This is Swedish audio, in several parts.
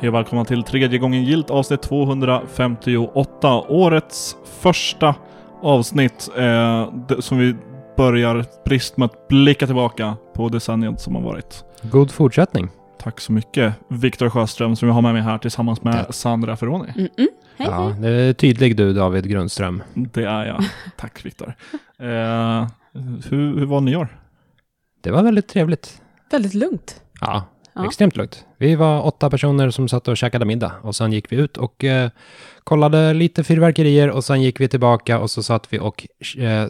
Hej och välkomna till tredje gången gilt avsnitt 258. Årets första avsnitt eh, som vi börjar brist med att blicka tillbaka på decenniet som har varit. God fortsättning. Tack så mycket Viktor Sjöström som jag har med mig här tillsammans med Tack. Sandra Ferroni. Mm-mm. Hej, Ja, det är tydlig du David Grundström. Det är jag. Tack Viktor. Eh, hur, hur var nyår? Det var väldigt trevligt. Väldigt lugnt. Ja, Ja. extremt lugnt. Vi var åtta personer som satt och käkade middag och sen gick vi ut och eh, kollade lite fyrverkerier och sen gick vi tillbaka och så satt vi och eh,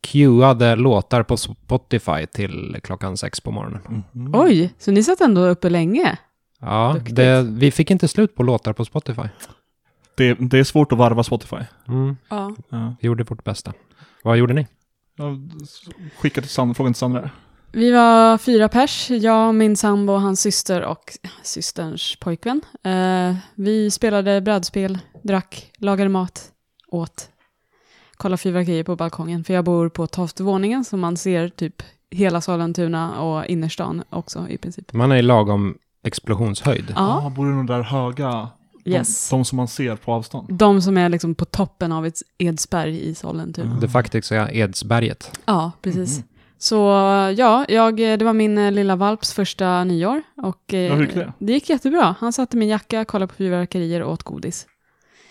cueade låtar på Spotify till klockan sex på morgonen. Mhm. Oj, så ni satt ändå uppe länge? Ja, det, vi fick inte slut på låtar på Spotify. Det, det är svårt att varva Spotify. Mm, Ja. Ja. vi gjorde vårt bästa. Vad gjorde ni? Jag Sandra, frågan till Sandra. Vi var fyra pers, jag, min sambo, hans syster och systerns pojkvän. Eh, vi spelade brädspel, drack, lagade mat, åt, kollade fyrverkerier på balkongen. För jag bor på tolfte så man ser typ hela Sollentuna och innerstan också i princip. Man är i lagom explosionshöjd. Ja, Ah, bor det de där höga? yes. De, de som man ser på avstånd? De som är liksom på toppen av ett Edsberg i Sollentuna. Mm. Det faktiska Edsberget. Ja, precis. Mhm. Så ja, jag, det var min eh, lilla valps första nyår. Och, eh, Ja, hur gick det? det gick jättebra. Han satte min jacka, kollade på fyrverkerier och åt godis.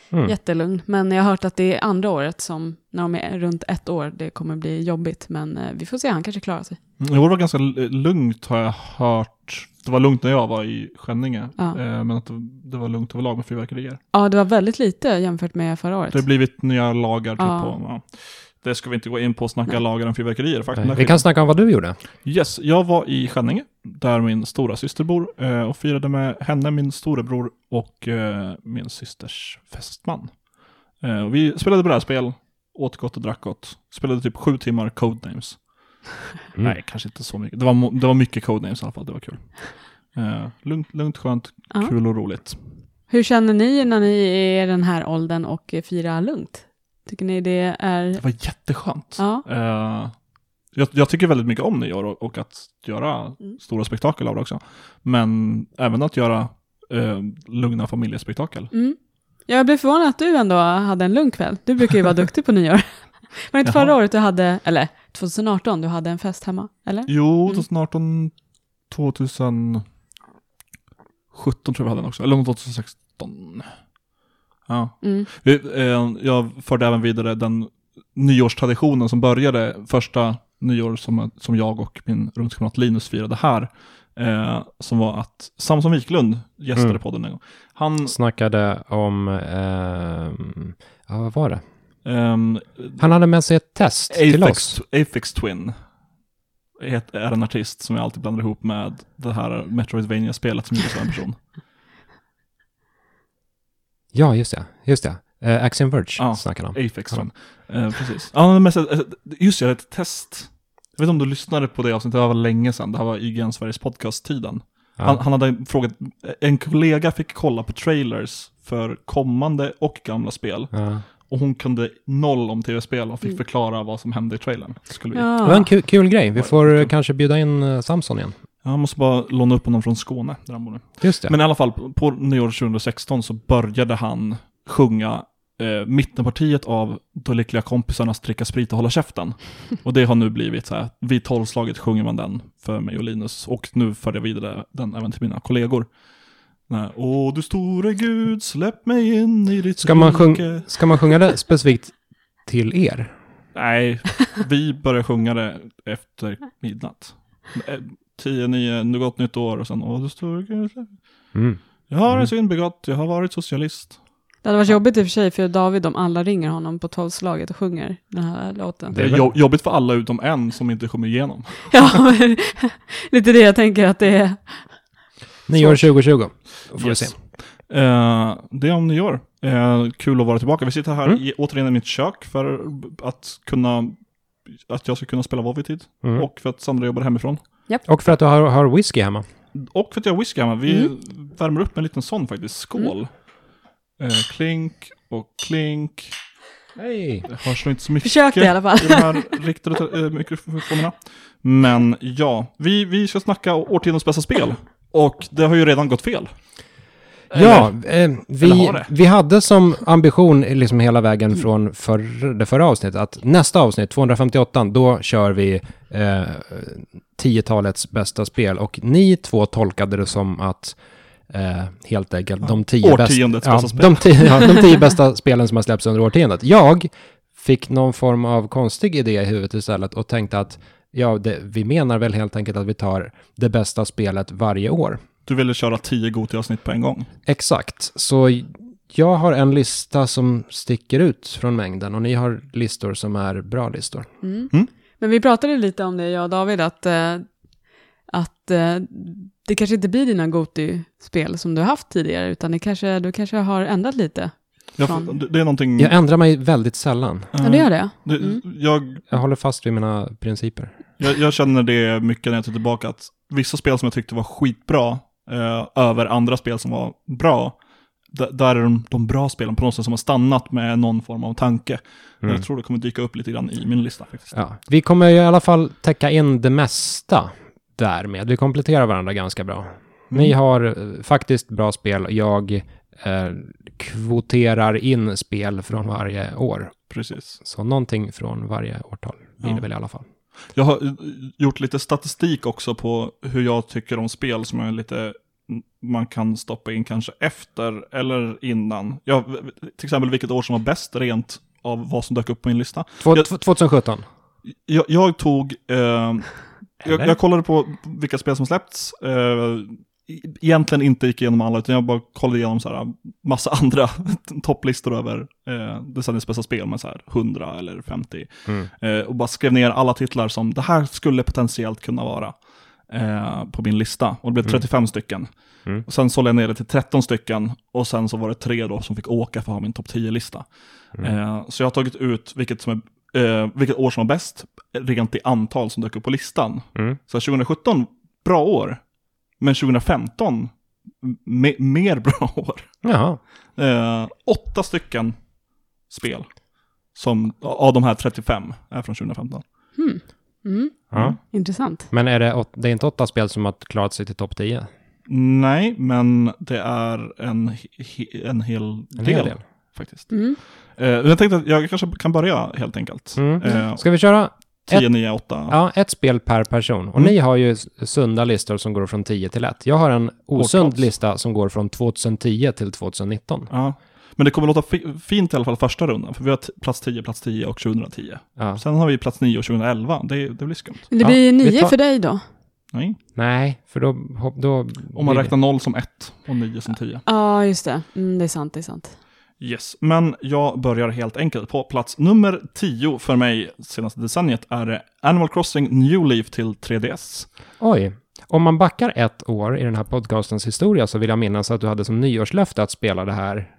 Mm. Jättelugn. Men jag har hört att det är andra året som, när de är runt ett år, det kommer bli jobbigt. Men eh, vi får se, han kanske klarar sig. I år var ganska lugnt har jag hört. Det var lugnt när jag var i Skänninge. Ja. Eh, men att det, det var lugnt överlag med fyrverkerier. Ja, det var väldigt lite jämfört med förra året. Det har blivit nya lagar typ Ja. på. Ja. Det ska vi inte gå in på och snacka lagar om fyrverkerier. Faktum Vi kan snacka om vad du gjorde. Yes, jag var i Skänninge, där min stora syster bor, eh, och firade med henne, min storebror och eh, min systers fästman. Eh, vi spelade brädspel, åt gott och drack gott. Spelade typ sju timmar Codenames. Mm. Nej, kanske inte så mycket. Det var, det var mycket Codenames i alla fall, det var kul. Lugnt, lugnt, skönt, Ja. kul och roligt. Hur känner ni när ni är i den här åldern och firar lugnt? Tycker ni det är... Det var jätteskönt. Ja. Eh, jag, jag tycker väldigt mycket om nyår och, och att göra Mm. stora spektakel av det också. Men även att göra eh, lugna familjespektakel. Mm. Jag blev förvånad att du ändå hade en lugn kväll. Du brukar ju vara duktig på nyår. Var det inte Jaha. förra året du hade, eller 2018, du hade en fest hemma? Eller? Jo, Mm. 2018, 2017 tror jag vi hade den också. Eller 2016. Ja. Mm. Vi, eh, jag förde även vidare den nyårstraditionen som började första nyår som, som jag och min rumskamrat Linus firade här. Eh, som var att Samson Wiklund gästade Mm. podden en gång. Han, Snackade om... ehm, ja, vad var det? ehm, Han hade med sig ett test till Aphex, oss. Aphex Twin är är en artist som jag alltid blandar ihop med det här Metroidvania-spelet som gjordes av en person. Ja, just det. Just det. Uh, Axiom Verge Ja. snackade han om. Aphex Twin. Eh, precis. Ja, men, eh, just det, ett test. Jag vet inte om du lyssnade på det avsnittet, det var länge sedan. Det här var IGN Sveriges podcast-tiden. Ja. Han, han hade frågat, en kollega fick kolla på trailers för kommande och gamla spel. Ja. Och hon kunde noll om tv-spel och fick Mm. förklara vad som hände i trailern. Skulle vi. Det var Ja. en kul, kul grej. Vi Ja, får eh, kanske bjuda in eh, Samson igen. Jag måste bara låna upp honom från Skåne, där han bor nu. Just det. Men i alla fall, på- på nyår 2016 så började han sjunga eh, mittenpartiet av De lyckliga kompisarnas dricka sprit och hålla käften. Och det har nu blivit så här, vid tolvslaget sjunger man den för mig och Linus. Och nu för jag vidare den även till mina kollegor. Nej, Åh du store Gud, släpp mig in i ditt Ska man sjung- Ska man sjunga det specifikt till er? Nej, vi börjar sjunga det efter midnatt. Eh, 10, 9, nu gott nytt år och sen Åh du store Gud. Mm. Jag har Mm. en synd begått, jag har varit socialist. Det hade varit jobbigt i och för sig för David om alla ringer honom på tolvslaget och sjunger den här låten. Det Det är jobbigt för alla utom en som inte kommer igenom. Ja, men lite det jag tänker att det är. Nyår 2020. Då får vi se. Eh, det är om nyår. Uh, kul att vara tillbaka. Vi sitter här Mm. i, återigen i mitt kök för att kunna att jag ska kunna spela WoW i tid. Mm. Och för att Sandra jobbar hemifrån. Och för att du har, har whisky hemma. Och för att jag har whisky hemma. Vi Mm. värmer upp med en liten sån faktiskt. Skål. Eh, klink och klink. Hej! Det hörs nog inte så mycket Försökte i alla fall. i de här riktade äh, mikrofonerna. Men ja, vi, vi ska snacka årtiondens bästa spel. Och det har ju redan gått fel. Ja, eh, vi, vi hade som ambition liksom hela vägen från förr, det förra avsnittet att nästa avsnitt, 258, då kör vi eh, 10-talets bästa spel. Och ni två tolkade det som att eh, helt enkelt de tio bästa... Årtiondets Ja, de, tio, ja, de tio bästa spelen som har släppts under årtiondet. Jag fick någon form av konstig idé i huvudet istället och tänkte att ja, det, vi menar väl helt enkelt att vi tar det bästa spelet varje år. Du ville köra tio Goti-avsnitt på en gång. Exakt, så jag har en lista som sticker ut från mängden och ni har listor som är bra listor. Mm. Mm. Men vi pratade lite om det, jag och David, att, eh, att eh, det kanske inte blir dina Goti-spel som du har haft tidigare, utan det kanske, du kanske har ändrat lite. Jag, Från- det, är någonting... Jag ändrar mig väldigt sällan. Ja, det gör det. Det, Mm. jag, Jag håller fast vid mina principer. jag, jag känner det mycket när jag tar tillbaka, att vissa spel som jag tyckte var skitbra, eh, över andra spel som var bra, d- där är de, de bra spelen på något sätt som har stannat med någon form av tanke. Mm. Jag tror det kommer dyka upp lite grann i min lista faktiskt. Ja, vi kommer ju i alla fall täcka in det mesta därmed. Vi kompletterar varandra ganska bra. Ni Mm. har eh, faktiskt bra spel. Jag eh, kvoterar in spel från varje år. Precis. Så någonting från varje årtal blir Ja. det väl i alla fall. Jag har eh, gjort lite statistik också på hur jag tycker om spel som är lite man kan stoppa in kanske efter eller innan. Ja, till exempel vilket år som var bäst rent av vad som dök upp på min lista. Två, Jag- tw- 2017. Jag, jag tog, eh, jag, jag kollade på vilka spel som släppts. Eh, egentligen inte gick igenom alla, utan jag bara kollade igenom så här, massa andra topplistor över eh, decenniets bästa spel med så här 100 eller 50. Mm. Eh, och bara skrev ner alla titlar som det här skulle potentiellt kunna vara eh, på min lista. Och det blev Mm. 35 stycken. Mm. Och sen sålde jag ner det till 13 stycken och sen så var det tre då som fick åka för att ha min topp 10-lista. Mm. Eh, så jag har tagit ut vilket, som är, eh, vilket år som var bäst, rent i antal som dök upp på listan. Mm. Så 2017, bra år. Men 2015, me- mer bra år. Jaha. Eh, åtta stycken spel som, av de här 35 är från 2015. Hmm. Mm. Ja. Intressant. Men är det, det är inte åtta spel som har klarat sig till topp 10? Nej, men det är en, he- en hel En del, hel del. faktiskt. Mm. Eh, jag tänkte att jag kanske kan börja helt enkelt. Mm. Eh, Ska vi köra 10, 9, 8. ja, ett spel per person? Och Mm. ni har ju sunda listor som går från 10 till 1. Jag har en osund Årtals. lista som går från 2010 till 2019. Ja. Men det kommer låta fi- fint i alla fall första rundan, för vi har plats 10, plats 10 och 2010. Ja. Sen har vi plats 9 och 2011, det, det blir skumt. Det blir vi nio tar- för dig då? Nej. Nej, för då... då Om man räknar 0 som 1 och 9 som 10. Ja, just det. Mm, det är sant, det är sant. Yes, men jag börjar helt enkelt. På plats nummer 10 för mig senaste decenniet är det Animal Crossing New Leaf till 3DS. Oj. Om man backar ett år i den här podcastens historia så vill jag minnas att du hade som nyårslöfte att spela det här.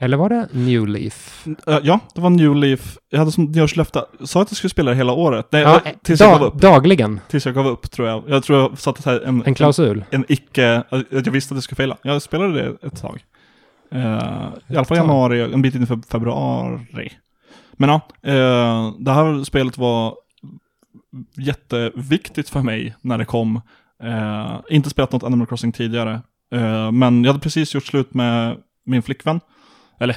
Eller var det New Leaf? Eh, ja, det var New Leaf. Jag hade som nyårslöfte, sa att jag skulle spela det hela året. Nej, Ja, eh, tills jag gav upp. dagligen. Tills jag gav upp tror jag. Jag tror jag satte här en, En klausul. en icke, att jag visste att det skulle fela. Jag spelade det ett tag. Eh, I alla fall januari, en bit in i feb- februari. Men ja, eh, det här spelet var jätteviktigt för mig när det kom. Eh, inte spelat något Animal Crossing tidigare. Men jag hade precis gjort slut med min flickvän. Eller,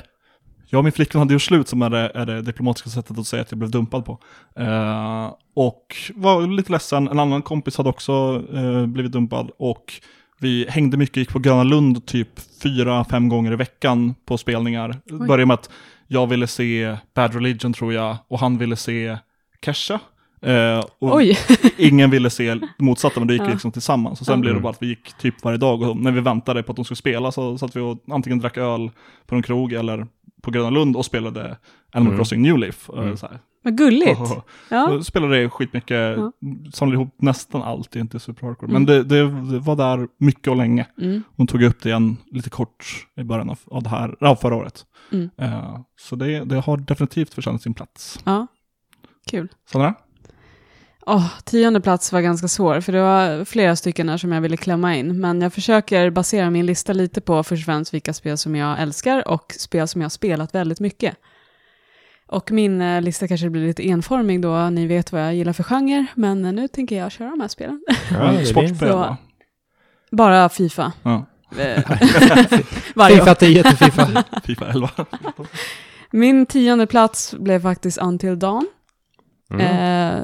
jag och min flickvän hade gjort slut som är det, är det diplomatiska sättet att säga att jag blev dumpad på. Eh, och var lite ledsen. En annan kompis hade också eh, blivit dumpad. Och vi hängde mycket, gick på Gröna Lund typ fyra, fem gånger i veckan på spelningar. Oj. Började med att jag ville se Bad Religion tror jag, och han ville se Kesha. Eh, och Oj! ingen ville se det motsatta, men det gick Ja. liksom tillsammans. Och sen Ja. blev det bara att vi gick typ varje dag och när vi väntade på att de skulle spela så satt vi och antingen drack öl på en krog eller på Gröna Lund och spelade Animal Mm. Crossing New Leaf. Eh, Mm. Så här. Vad gulligt. Ja. Och spelade det skitmycket, Ja. samlade ihop nästan allt, det är inte super hardcore. Mm. Men det, det, det var där mycket och länge. Mm. Hon tog upp det igen lite kort i början av, av det här, ja, förra året. Mm. Eh, så det, det har definitivt förtjänat sin plats. ja. Kul. Sandra? Åh, tionde plats var ganska svår, för det var flera stycken där som jag ville klämma in. Men jag försöker basera min lista lite på först och främst vilka spel som jag älskar och spel som jag har spelat väldigt mycket. Och min eh, lista kanske blir lite enformig då, ni vet vad jag gillar för genre, men eh, nu tänker jag köra de här spelen. Ja, det Sportspel va? Bara Fifa. Ja. Eh, varje. Fifa 10 till Fifa. Fifa 11. Min tionde plats blev faktiskt Until Dawn. Mm. Eh,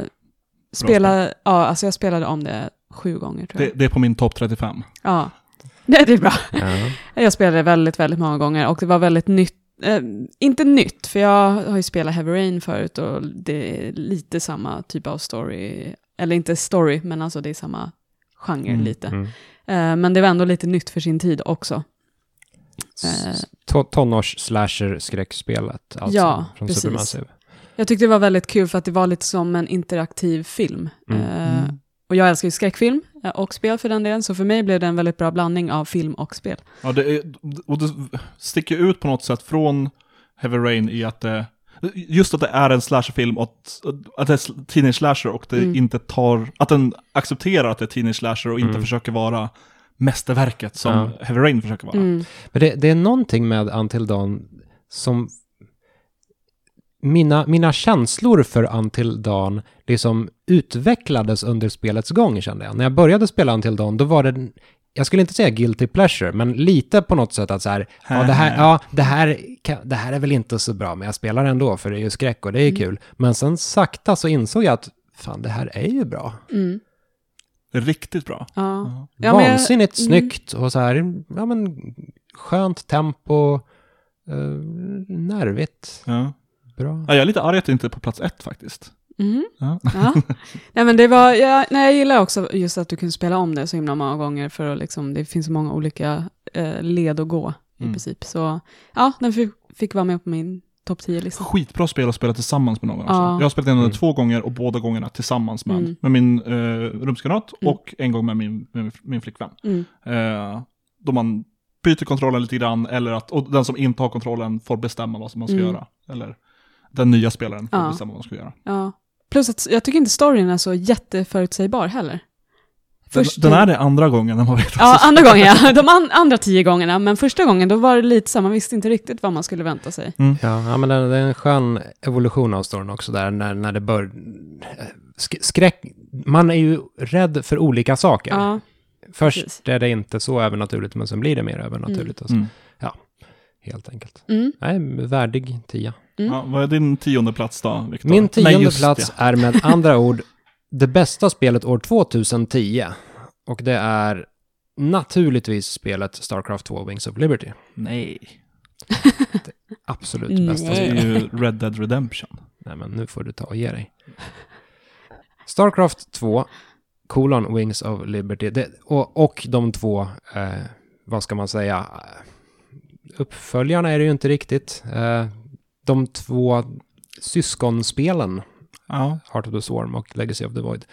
spela, ja, alltså jag spelade om det sju gånger tror Det, jag. det är på min topp 35. Ja, det, det är bra. Ja. Jag spelade väldigt, väldigt många gånger och det var väldigt nytt. Eh, inte nytt, för jag har ju spelat Heavy Rain förut och det är lite samma typ av story. Eller inte story, men alltså det är samma genre Mm, lite. Mm. Eh, men det var ändå lite nytt för sin tid också. Eh, To- Tonårs-slasher-skräckspelet, alltså, Ja, från precis. Supermassive. Jag tyckte det var väldigt kul för att det var lite som en interaktiv film. Mm. Eh, och jag älskar ju skräckfilm och spel för den delen, så för mig blev det en väldigt bra blandning av film och spel. Ja, det är, och det sticker ut på något sätt från Heavy Rain i att det, just att det är en slasherfilm och att, att det är teenage slasher och det Mm. inte tar, att den accepterar att det är teenage slasher och inte Mm. försöker vara mästerverket som Ja. Heavy Rain försöker vara. Mm. Men det, det är någonting med Until Dawn som... Mina, mina känslor för Until Dawn liksom utvecklades under spelets gång, kände jag. När jag började spela Until Dawn, då var det... Jag skulle inte säga guilty pleasure, men lite på något sätt att så här, ja det här, ja, det här, kan, det här är väl inte så bra, men jag spelar ändå för det är ju skräck och det är Mm. kul. Men sen sakta så insåg jag att fan, det här är ju bra. Mm. Riktigt bra. Ja. Ja. Ja, men jag- Vansinnigt mm. snyggt och så här, ja men skönt tempo, eh, nervigt, Ja. Bra. Ja, jag är lite arg att det inte är på plats ett faktiskt. Mm. Ja. Ja. Nej, men det var, ja, nej, jag gillar också just att du kunde spela om det så himla många gånger för att liksom, det finns så många olika eh, led att gå i Mm. princip. Så ja, den fick, fick vara med på min topp 10-lista. Skitbra spel att spela tillsammans med någon också. Ja. Jag har spelat igenom det Mm. två gånger och båda gångerna tillsammans med, Mm. med min eh, rumskamrat Mm. och en gång med min, med min flickvän. Mm. Eh, då man byter kontrollen lite grann, eller att, och den som inte har kontrollen får bestämma vad som man ska Mm. göra. Eller den nya spelaren får Ja. bestämma vad man ska göra. Ja. Plus att jag tycker inte storyn är så jätteförutsägbar heller. Den, Först- den är det andra gången när man vet Ja, andra gången ja. De an, andra tio gångerna, men första gången då var det lite så, man visste inte riktigt vad man skulle vänta sig. Ja, ja men det, det är en skön evolution av storyn också där, när, när det bör... sk- Skräck... Man är ju rädd för olika saker. Ja, Först precis. är det inte så övernaturligt, men sen blir det mer övernaturligt. Alltså. Mm. Helt enkelt. mm. Nej, värdig tia. Mm. Ja, vad är din tionde plats då, Viktor? Min Nej, tionde just plats det. är med andra ord det bästa spelet år 2010. Och det är naturligtvis spelet Starcraft 2 Wings of Liberty. Nej. Absolut Nej. bästa Det spelet. är ju Red Dead Redemption. Nej, men nu får du ta och ge dig. Starcraft 2, colon Wings of Liberty, det, och, och de två, eh, vad ska man säga, uppföljarna är det ju inte riktigt. Eh, de två syskonspelen, Ja, Heart of the Swarm och Legacy of the Void,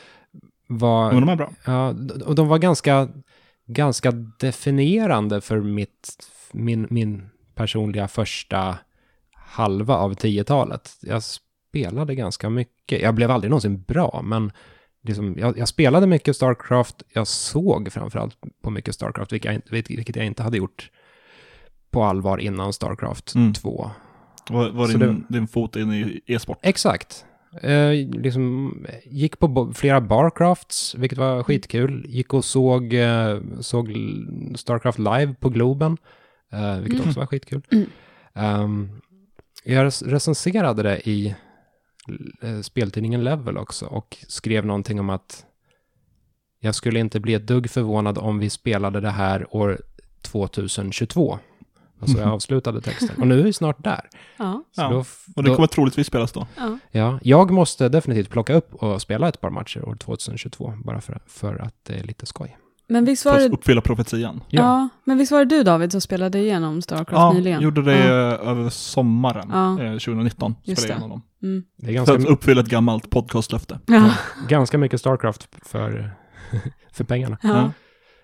var, men de är bra. ja, och de var ganska, ganska definierande för mitt, min, min personliga första halva av 10-talet. Jag spelade ganska mycket. Jag blev aldrig någonsin bra, men liksom, jag, jag spelade mycket Starcraft. Jag såg framförallt på mycket Starcraft, vilket jag, vilket jag inte hade gjort på allvar innan Starcraft Mm. 2. Var, var Så din, din fot in i e-sport? Exakt. Eh, liksom, gick på bo- flera barcrafts, vilket var skitkul. Gick och såg, eh, såg Starcraft live på Globen, eh, vilket Mm. också var skitkul. Mm. Ehm, jag rec- recenserade det i eh, speltidningen Level också och skrev någonting om att jag skulle inte bli ett dugg förvånad om vi spelade det här år 2022. Och så jag avslutade texten. Och nu är vi snart där. Ja, Så Ja, då, Och det då- kommer troligtvis spelas då. ja. Ja, jag måste definitivt plocka upp och spela ett par matcher år 2022, bara för, för att det är lite skoj. Men visst För var att det, uppfylla profetian. ja. men visst var det du David som spelade igenom Starcraft Ja, nyligen? gjorde det Ja. eh, över sommaren Ja. eh, 2019. Just Spelade det. igenom dem. Mm. Det är För ganska, att uppfylla ett gammalt podcastlöfte. Ja. ganska mycket Starcraft för, för pengarna.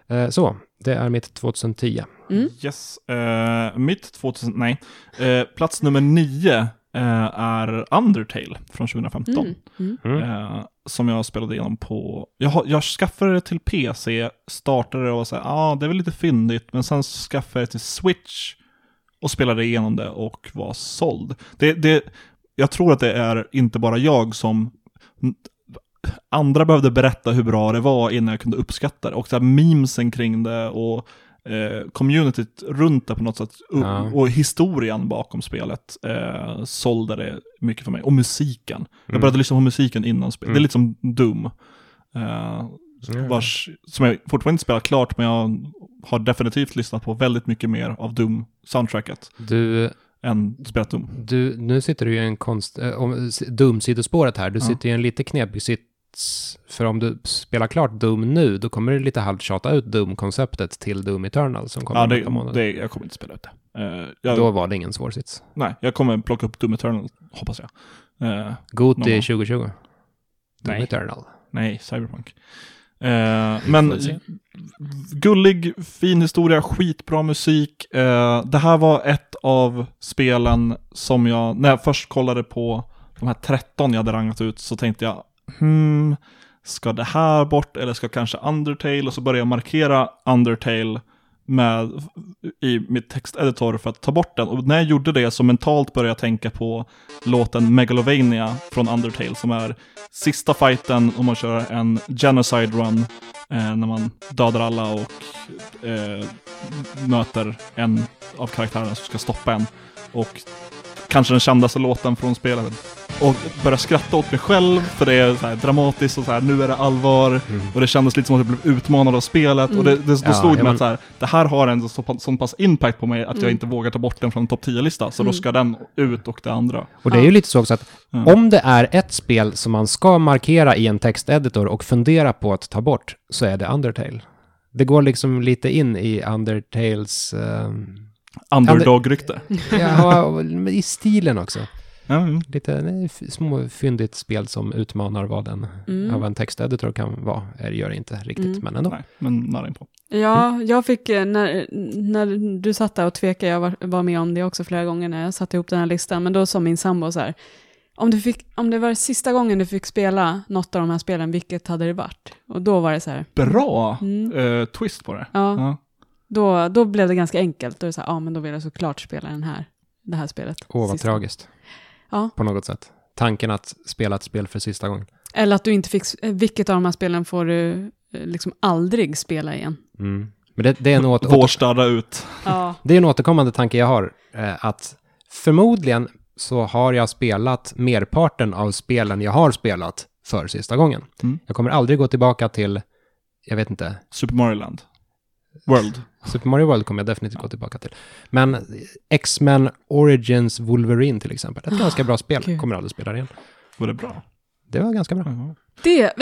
Eh, Så, det är mitt 2010. Mm. Yes. Eh, mitt 2000, nej. Eh, plats nummer nio eh, är Undertale från 2015. Mm. Mm. Mm. Eh, som jag spelade igenom på... Jag, jag skaffade det till PC, startade det och sa ja ah, det är väl lite fyndigt, men sen skaffade jag det till Switch och spelade igenom det och var såld. Det, det, jag tror att det är inte bara jag som... Andra behövde berätta hur bra det var innan jag kunde uppskatta det. Och så här memesen kring det och eh, communityt runt det på något sätt Ja. och historien bakom spelet eh, sålde det mycket för mig. Och musiken. Jag Mm. började lyssna på musiken innan spelet. Det är Mm. lite som Doom. Eh, Mm. vars, som jag fortfarande inte spelat klart, men jag har definitivt lyssnat på väldigt mycket mer av Doom-soundtracket Du, än spelat Doom. du, nu sitter du i en konst... Äh, om, Doom-sidospåret här. Du Ja. sitter i en lite knepig För om du spelar klart Doom nu, då kommer du lite halvt tjata ut Doom-konceptet till Doom Eternal som kommer Ja, om det, månader. det, jag kommer inte spela ut det. Eh, jag, Då var det ingen svår sits. Nej, jag kommer plocka upp Doom Eternal, hoppas jag. Eh, Goti Någon gång. 2020. Doom Nej. Eternal. nej, Cyberpunk. Eh, men gullig, fin historia, skitbra musik. Eh, det här var ett av spelen som jag, när jag först kollade på de här 13 jag hade rangat ut, så tänkte jag, hmm, ska det här bort eller ska kanske Undertale? Och så började jag markera Undertale med, i mitt texteditor för att ta bort den. Och när jag gjorde det så mentalt började jag tänka på låten Megalovania från Undertale som är sista fighten om man kör en genocide run eh, när man dödar alla och eh, möter en av karaktärerna som ska stoppa en. Och kanske den kändaste låten från spelet. Och börja skratta åt mig själv för det är så här dramatiskt och så här, nu är det allvar. Mm. Och det kändes lite som att jag blev utmanad av spelet. Mm. Och det, det, då Ja, slog det mig att så här, det här har en så, sån pass impact på mig att jag Mm. inte vågar ta bort den från topp 10-lista. Så då Mm. ska den ut och det andra. Och det är ju lite så också att Ja. om det är ett spel som man ska markera i en texteditor och fundera på att ta bort, så är det Undertale. Det går liksom lite in i Undertales... ehm, Underdog-rykte. ja, i stilen också. Mm. Lite nej, småfyndigt spel som utmanar vad en, Mm. ja, vad en texteditor kan vara. Det gör det inte riktigt, Mm. men ändå. Nej, men nära inpå. Ja, jag fick, eh, när, när du satt där och tvekade, jag var, var med om det också flera gånger när jag satte ihop den här listan, men då sa min sambo så här, om, du fick, om det var sista gången du fick spela något av de här spelen, vilket hade det varit? Och då var det så här, Bra mm, eh, twist på det. ja, Ja. Då, då blev det ganska enkelt. Då är det så här, ja men då vill jag såklart spela den här, det här spelet. Åh, vad sista. tragiskt. Ja. På något sätt. Tanken att spela ett spel för sista gången. Eller att du inte fick, eh, vilket av de här spelen får du eh, liksom aldrig spela igen? Mm. Men det, det, är en åter, Vårstäda ut. Ja. det är en återkommande tanke jag har. Eh, att förmodligen så har jag spelat merparten av spelen jag har spelat för sista gången. Mm. Jag kommer aldrig gå tillbaka till, jag vet inte, Super Mario Land. World. Super Mario World kommer jag definitivt gå tillbaka till. Men X-Men Origins Wolverine till exempel, ett ganska bra spel, Gud. kommer aldrig spela det igen. Var det bra? Det var ganska bra. Ja. Det,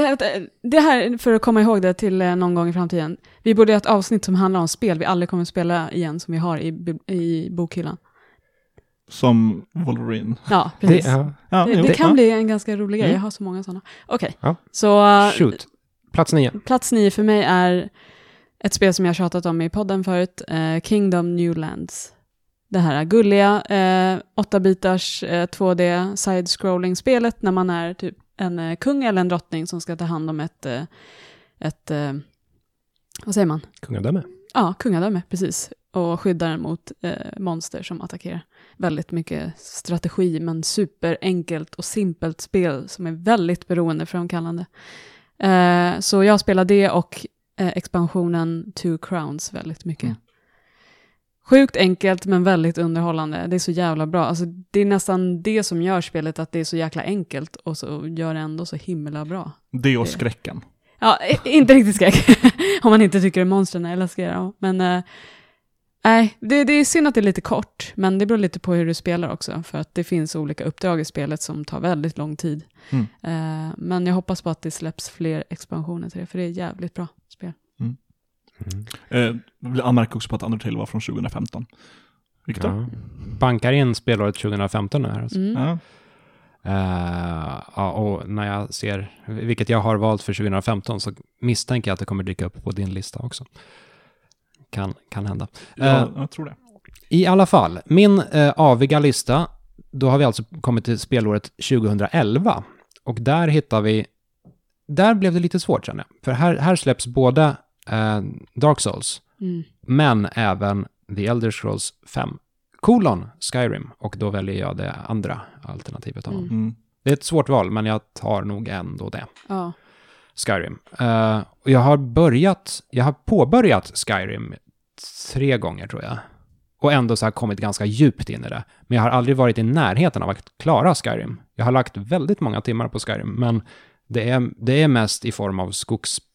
det här, för att komma ihåg det till eh, någon gång i framtiden. Vi borde ha ett avsnitt som handlar om spel vi aldrig kommer spela igen, som vi har i, i bokhyllan. Som Wolverine. Ja, Det, precis. Det, ja. Ja, det, jo. kan ja. bli en ganska rolig grej, Mm. jag har så många sådana. Okej, Ja. så eh, Shoot. Plats nio. plats nio för mig är ett spel som jag tjatat om i podden förut, eh, Kingdom Newlands. Det här gulliga, eh, 8-bitars eh, 2D side-scrolling-spelet när man är typ en eh, kung eller en drottning som ska ta hand om ett, eh, ett eh, vad säger man? Kungadöme. Ja, kungadöme, precis. Och skyddar mot eh, monster som attackerar. Väldigt mycket strategi, men superenkelt och simpelt spel som är väldigt beroendeframkallande. Eh, så jag spelar det och eh, expansionen Two Crowns väldigt mycket. Mm. Sjukt enkelt men väldigt underhållande. Det är så jävla bra. Alltså, det är nästan det som gör spelet att det är så jäkla enkelt och så gör det ändå så himla bra. Det och skräcken. Ja, inte riktigt skräck. Om man inte tycker att monstren är läskiga. Ja. Men eh, nej, det, det är synd att det är lite kort. Men det beror lite på hur du spelar också. För att det finns olika uppdrag i spelet som tar väldigt lång tid. Mm. Eh, men jag hoppas på att det släpps fler expansioner till det. För det är jävligt bra. Eh, jag vill anmärka också på att Undertale var från 2015. Viktor? Ja. Bankar in spelåret 2015 nu här. Alltså. Mm. Ja. Eh, ja, och när jag ser vilket jag har valt för 2015 så misstänker jag att det kommer dyka upp på din lista också. Kan, kan hända. Ja, Eh, jag tror det. I alla fall, min eh, aviga lista, då har vi alltså kommit till spelåret 2011. Och där hittar vi, där blev det lite svårt känner jag. För här, här släpps både eh, Dark Souls, Mm. men även The Elder Scrolls 5, kolon Skyrim. Och då väljer jag det andra alternativet av. Mm. Det är ett svårt val, men jag tar nog ändå det. Ja. Skyrim. Eh, och jag har börjat, jag har påbörjat Skyrim tre gånger tror jag. Och ändå så har kommit ganska djupt in i det. Men jag har aldrig varit i närheten av att klara Skyrim. Jag har lagt väldigt många timmar på Skyrim, men det är, det är mest i form av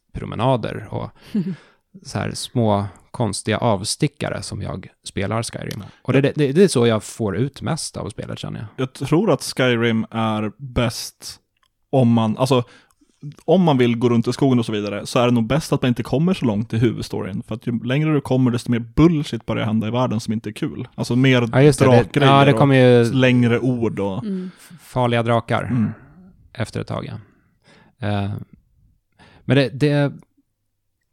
skogspromenader och så här små konstiga avstickare som jag spelar Skyrim. Och det, det, det är så jag får ut mest av spelet känner jag. Jag tror att Skyrim är bäst om man, alltså om man vill gå runt i skogen och så vidare, så är det nog bäst att man inte kommer så långt i huvudstoryn. För att ju längre du kommer, desto mer bullshit börjar hända i världen som inte är kul. Alltså mer Ja, drakgrejer ja, det kommer ju och längre ord och... Mm. farliga drakar. Mm. efter ett tag. Ja. Eh, men det, det,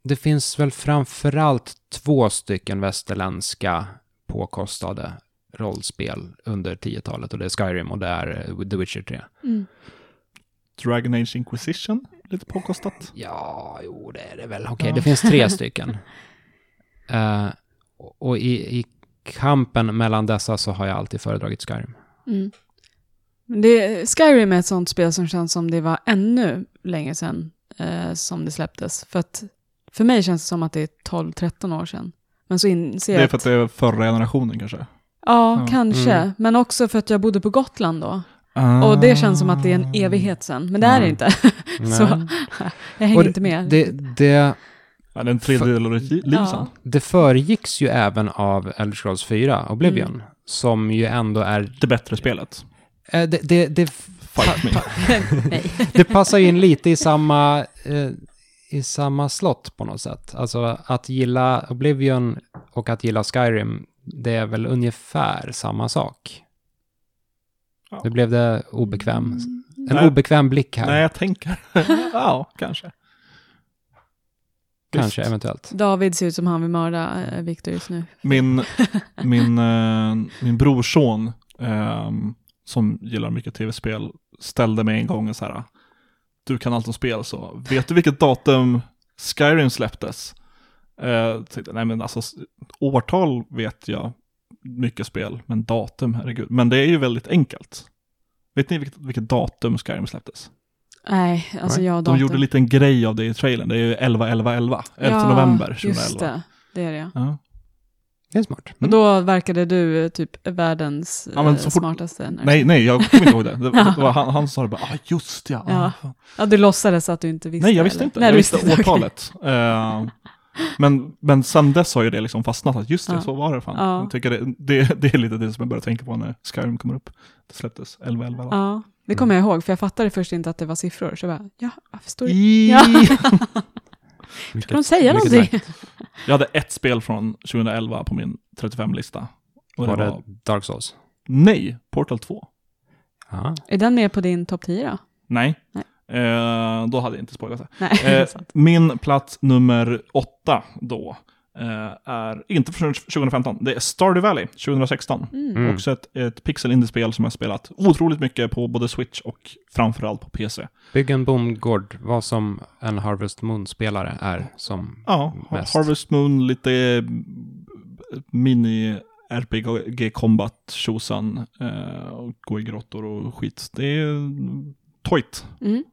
det finns väl framförallt två stycken västerländska påkostade rollspel under 10-talet och det är Skyrim och det är eh, The Witcher 3. Mm. Dragon Age Inquisition, lite påkostat. Ja, jo, det är det väl. Okej, Ja. det finns tre stycken. Eh, och i, i kampen mellan dessa så har jag alltid föredragit Skyrim. Mm. Det, Skyrim är ett sånt spel som känns som det var ännu längre sedan eh, som det släpptes. För att för mig känns det som att det är 12-13 år sedan. Men så inser Det jag är för att det är förra generationen kanske. Ja, Ja. kanske. Mm. Men också för att jag bodde på Gotland då. Och det känns som att det är en evighet sedan. Men det är det inte. så jag hänger Och inte med. Det, det, Ja, det är en tredjedel av ditt liv Ja. det föregicks ju även av Elder Scrolls 4, Oblivion, Mm. som ju ändå är... Det bättre spelet. eh, Det, det, det, Fight me. Det passar ju in lite i samma, eh, i samma slott på något sätt. Alltså att gilla Oblivion och att gilla Skyrim, det är väl ungefär samma sak. Ja. Nu blev det obekväm. En Nej. obekväm blick här, Nej, jag tänker. ja, kanske. kanske, eventuellt. David ser ut som han vill mörda eh, Victor just nu. Min, min, eh, min brorson, ehm, som gillar mycket tv-spel, ställde mig en gång så här, du kan allt om spel, så vet du vilket datum Skyrim släpptes? Uh, tänkte, nej men alltså, årtal vet jag mycket spel, men datum, herregud. Men det är ju väldigt enkelt. Vet ni vilket, vilket datum Skyrim släpptes? Nej, alltså jag och De datorn. gjorde en liten grej av det i trailern, det är ju 11 11 11, 11 ja, november 2011. just det. Det är det ja. Det är smart. Och då verkade du eh, typ världens Ja, men eh, så fort- smartaste. när- Nej, nej, jag kommer inte ihåg det. Det, det var, han, han sa det bara, ah, just ja. Ja. Ah. Ja, du låtsades att du inte visste. Nej, jag visste eller? inte. Nej, jag visste inte. Årtalet. Eh, men, men sen dess har ju det liksom fastnat, att just det, Ja. så var det fan. Ja. Jag tycker det, det, det är lite det som jag börjar tänka på när Skyrim kommer upp. Det släpptes 11 11 va? Ja, det kommer jag ihåg, för jag fattade först inte att det var siffror. Så jag bara, ja, varför står det? Ja. Ska de säga någonting? Jag hade ett spel från 2011 på min 35-lista. Och det Var var, det Dark Souls? nej, Portal 2. Ja. Är den med på din topp 10 då? Nej. Nej. Eh, då hade jag inte spoilat det. Nej, Eh, min plats nummer åtta då är inte från 2015, det är Stardew Valley 2016. Mm. Mm. Också ett, ett pixel indie-spel som jag spelat otroligt mycket på både Switch och framförallt på PC. Bygg en bondgård, vad som en Harvest Moon-spelare är som Ja, Mest. Harvest Moon, lite eh, mini RPG combat tjosan, eh, och gå i grottor och skit. Det är tojt. Mm.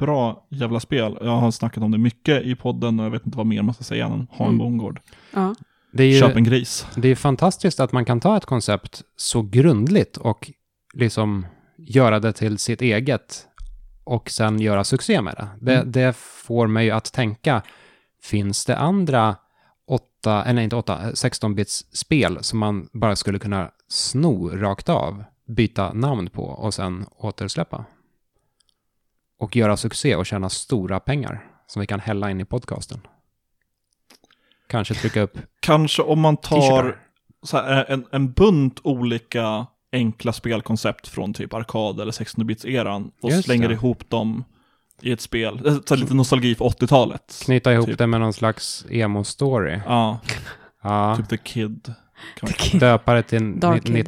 Bra jävla spel. Jag har snackat om det mycket i podden och jag vet inte vad mer man ska säga än ha en Mm. bondgård. Ja. Det är ju Köp en gris. det är fantastiskt att man kan ta ett koncept så grundligt och liksom göra det till sitt eget och sen göra succé med det. Det, Mm. det får mig att tänka, finns det andra 8, eller inte 8, 16-bits spel som man bara skulle kunna sno rakt av, byta namn på och sen återsläppa? Och göra succé och tjäna stora pengar som vi kan hälla in i podcasten. Kanske trycka upp Kanske om man tar här, en, en bunt olika enkla spelkoncept från typ arkad eller 16-bits-eran och Just slänger det. ihop dem i ett spel. Eh, Så lite nostalgi för 80-talet. Knyta ihop Typ. det med någon slags emo-story. Ja, Ja, typ The Kid. The Kid. döpa det till Dark ni-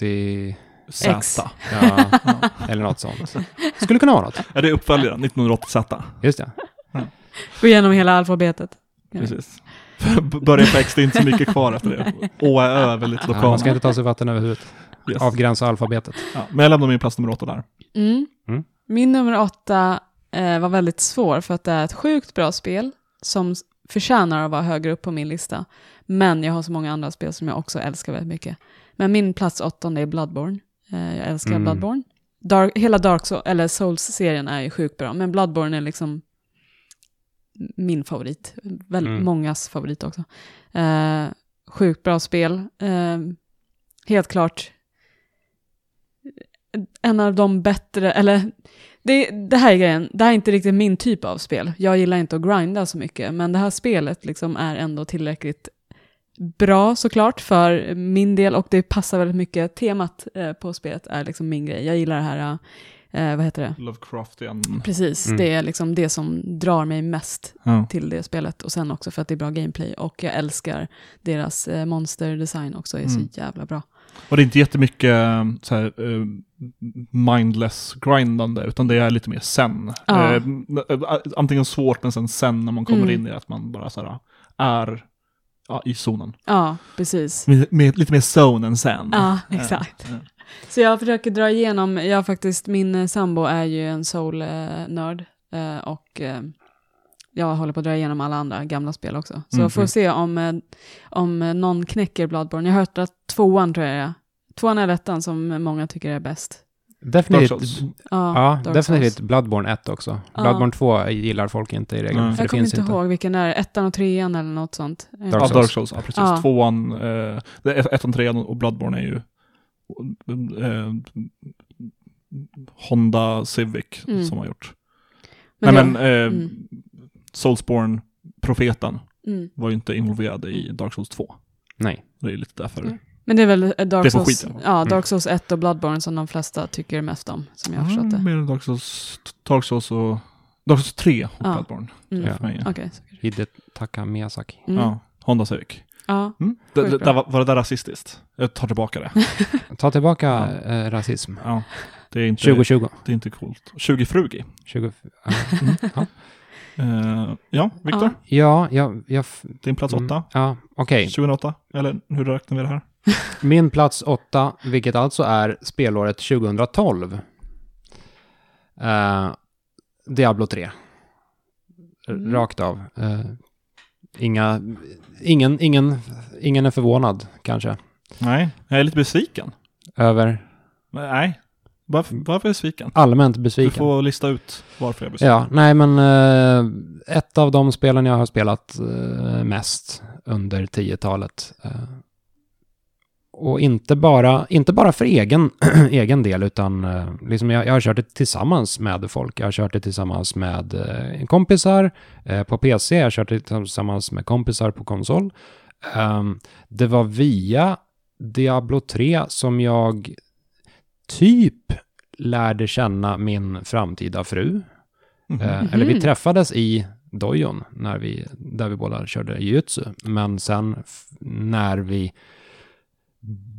Kid. 1980... Z. X. Ja, Ja. eller något sånt. Skulle kunna vara något. Ja, det är uppföljaren, 1980Z. Just det. Gå igenom hela alfabetet. Precis. Börja på X, det är inte så mycket kvar efter det. Å, Ä, Ö är väldigt Ja, lokala. man ska inte ta sig vatten över huvudet. Yes. Avgränsa alfabetet. Ja, men jag lämnar min plats nummer åtta där. Mm. Mm. Min nummer åtta eh, var väldigt svår för att det är ett sjukt bra spel som förtjänar att vara högre upp på min lista. Men jag har så många andra spel som jag också älskar väldigt mycket. Men min plats åttonde är Bloodborne. Eh, jag älskar Mm. Bloodborne. Dark, hela Dark Souls, eller Souls-serien är ju sjukt bra, men Bloodborne är liksom min favorit. Väldigt Mm. mångas favorit också. Eh, sjukt bra spel. Eh, helt klart en av de bättre, eller det, det här är grejen, det här är inte riktigt min typ av spel. Jag gillar inte att grinda så mycket, men det här spelet liksom är ändå tillräckligt bra såklart för min del och det passar väldigt mycket. Temat eh, på spelet är liksom min grej. Jag gillar det här, eh, vad heter det? Lovecraftian. Precis, Mm. det är liksom det som drar mig mest Ja. till det spelet. Och sen också för att det är bra gameplay. Och jag älskar deras eh, monsterdesign också, är Mm. så jävla bra. Och det är inte jättemycket eh, så här, eh, mindless grindande, utan det är lite mer sen. Ja. Eh, antingen svårt, men sen sen när man kommer Mm. in i att man bara så här, är ja, i zonen. Ja, precis. Med, med, lite mer zone än sen. Ja, exakt. eh. Så jag försöker dra igenom, jag faktiskt, min eh, sambo är ju en soul-nörd. Eh, och eh, jag håller på att dra igenom alla andra gamla spel också. Så Mm, får mm. se om, om någon knäcker Bloodborne. Jag har hört att tvåan tror jag är. Tvåan är ettan som många tycker är bäst. Definitivt. Ja, Ja, definitivt Souls. Bloodborne 1 också. Ja. Bloodborne 2 gillar folk inte i regel. För Jag det kommer finns inte inte. ihåg vilken det är, ettan och trean eller något sånt. Dark Ja, Souls. Dark Souls, ja precis. Ja. Tvåan, eh, ettan, trean och Bloodborne är ju eh, Honda Civic Mm. som har gjort. Men Nej det- men, eh, mm. Soulsborne-profeten Mm. var ju inte involverad i Dark Souls 2. Nej. Det är lite därför. Mm. Men det är väl eh, Dark Det Souls, ja. ja, Mm. Dark Souls 1 och Bloodborne som de flesta tycker mest om, som jag har förstått Ja, det. mer än Dark Souls, Dark Souls och Dark Souls 3 och Ja. Bloodborne. Mm. Ja. För mig. Okej. så- Hidetaka Miyazaki. Mm. Ja, Honda Civic. Ja. Mm. Det, bra. där var, var det där rasistiskt? Jag tar tillbaka det. Ta tillbaka eh, rasism. Ja, det är inte, 2020. det är inte coolt. 20 frugi. 20, ja. Uh, ja, Viktor, ja, jag... jag din plats mm, 8. Ja, okej. 2008, eller hur räknar vi det här? Min plats 8, vilket alltså är spelåret 2012. Eh, Diablo 3. Mm. Rakt av. Eh, inga, ingen, ingen, ingen är förvånad kanske. Nej, jag är lite besviken. Över nej, varför, varför besviken? allmänt Du besviken. får lista ut varför jag är besviken. Ja, nej men eh, ett av de spelen jag har spelat eh, mest under 10-talet. Eh, och inte bara, inte bara för egen, egen del, utan eh, liksom jag, jag har kört det tillsammans med folk. Jag har kört det tillsammans med eh, kompisar eh, på PC, jag har kört det tillsammans med kompisar på konsol. Ehm, det var via Diablo 3 som jag typ lärde känna min framtida fru. Mhm. Eh, Eller vi Mhm. träffades i dojon när vi, där vi båda körde jujutsu. Men sen när vi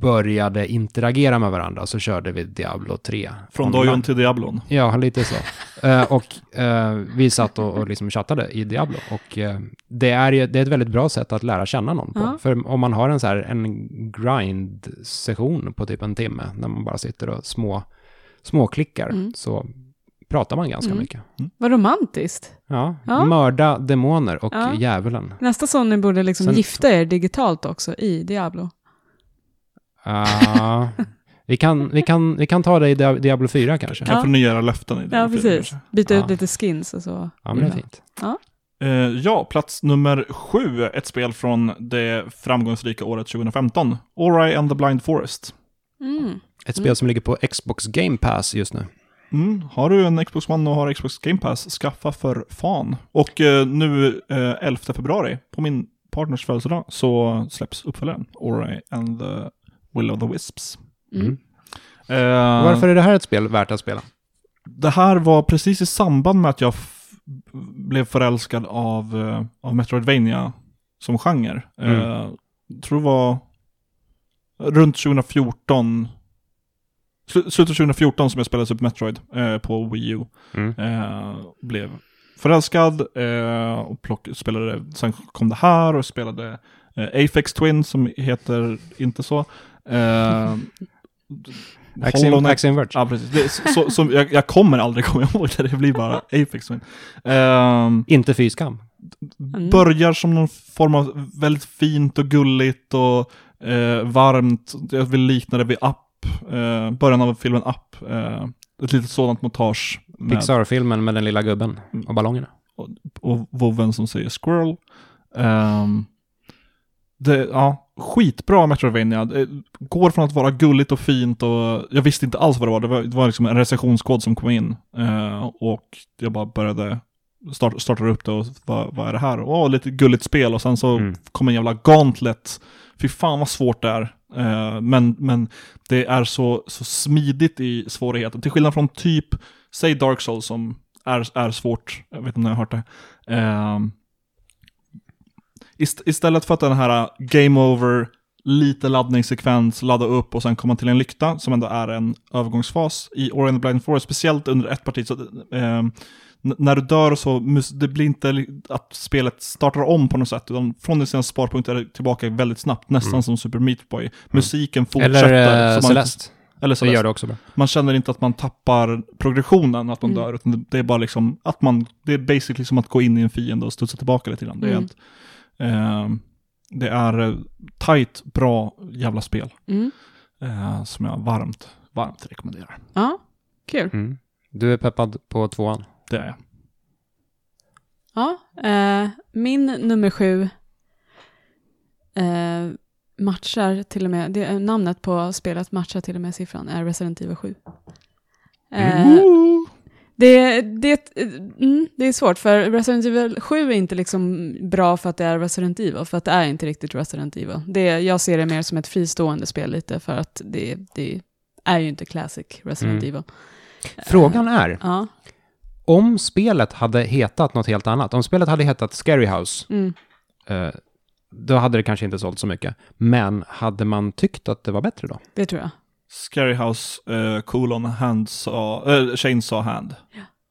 började interagera med varandra så körde vi Diablo 3. Från online. Dojon till Diablon. Ja, lite så. Eh, och eh, vi satt och, och liksom chattade i Diablo. Och eh, det, är, ju- det är ett väldigt bra sätt att lära känna någon på. Ja. För om man har en så här en grind-session på typ en timme, när man bara sitter och små, småklickar, Mm. så pratar man ganska Mm. mycket. Vad romantiskt. Ja, Ja. mörda demoner och Ja. djävulen. Nästa sån ni borde liksom Sen- gifta er digitalt också i Diablo. Ja, vi, kan, vi, kan, vi kan ta det i Dia- Diablo 4 kanske. Kan Ja. förnya löften i Ja, Diablo 4 precis. kanske. Byta Ja. ut lite skins och så. Ja, men det är Ja. fint. Eh, ja, plats nummer sju, ett spel från det framgångsrika året 2015. Ori and the Blind Forest. Mm. Ett spel Mm. som ligger på Xbox Game Pass just nu. Mm, har du en Xbox One och har Xbox Game Pass, skaffa för fan. Och eh, nu eh, 11 februari, på min partners födelsedag, så släpps uppföljaren. Ori and the Will of the Wisps. Mm. Mm. Eh, Varför är det här ett spel värt att spela? Det här var precis i samband med att jag blev förälskad av, eh, av Metroidvania som genre. Mm. Eh, tror det var runt 2014, slu- slutet av 2014 som jag spelade Super Metroid eh, på Wii U. Mm. Eh, blev förälskad eh, och plock, spelade, sen kom det här och spelade eh, Apex Twin som heter inte så. Hollow Knight- Axie Verge. Ja, precis. Det så, så, jag, jag kommer aldrig komma ihåg det, det blir bara Apex Twin. Ehm, Inte fy skam. Mm. börjar som någon form av väldigt fint och gulligt och eh, varmt. Jag vill likna det vid Up, eh, början av filmen Up. Eh, ett litet sådant montage Pixar-filmen med den lilla gubben och ballongerna. och voven som säger squirrel. Ehm, det, ja, skitbra Metroidvania. Det går från att vara gulligt och fint och jag visste inte alls vad det var. Det var, det var liksom en recensionskod som kom in eh, och jag bara började start, starta upp det och vad, vad är det här? Åh, lite gulligt spel och sen så Mm. kom en jävla gauntlet. Fy fan vad svårt det är. Eh, men, men det är så, så smidigt i svårigheten. Till skillnad från typ, säg Dark Souls som är, är svårt. Jag vet inte om ni har hört det. Eh, ist, istället för att den här game over, lite laddningssekvens, ladda upp och sen komma till en lykta som ändå är en övergångsfas i Ori and the Blind Forest, speciellt under ett parti. Så, eh, när du dör så, det blir inte att spelet startar om på något sätt, utan från sina sparpunkter är det tillbaka väldigt snabbt, nästan Mm. som Super Meat Boy. Musiken fortsätter. Eller så man, Celeste. eller Det Celeste. gör det också bra. Man känner inte att man tappar progressionen, att man Mm. dör, utan det- det är bara liksom att man, det är basically som att gå in i en fiende och studsa tillbaka lite grann. Det är, Mm. ett, ehm, det är eh, tight, bra jävla spel. Mm. eh, som jag varmt, varmt rekommenderar. Ja, kul. Mm. Du är peppad på tvåan. Det är jag. Ja, eh, min nummer sju eh, matchar till och med, det, namnet på spelet matchar till och med siffran, är Resident Evil 7. Eh! Det, det, mm, det är svårt, för Resident Evil 7 är inte liksom bra för att det är Resident Evil, för att det är inte riktigt Resident Evil. Det, jag ser det mer som ett fristående spel lite, för att det, det är ju inte classic Resident Mm. Evil. Frågan är, Ja. om spelet hade hetat något helt annat, om spelet hade hetat Scary House, Mm. eh, då hade det kanske inte sålt så mycket. Men hade man tyckt att det var bättre då? Det tror jag. Scary House, uh, colon, handsaw, uh, chainsaw hand.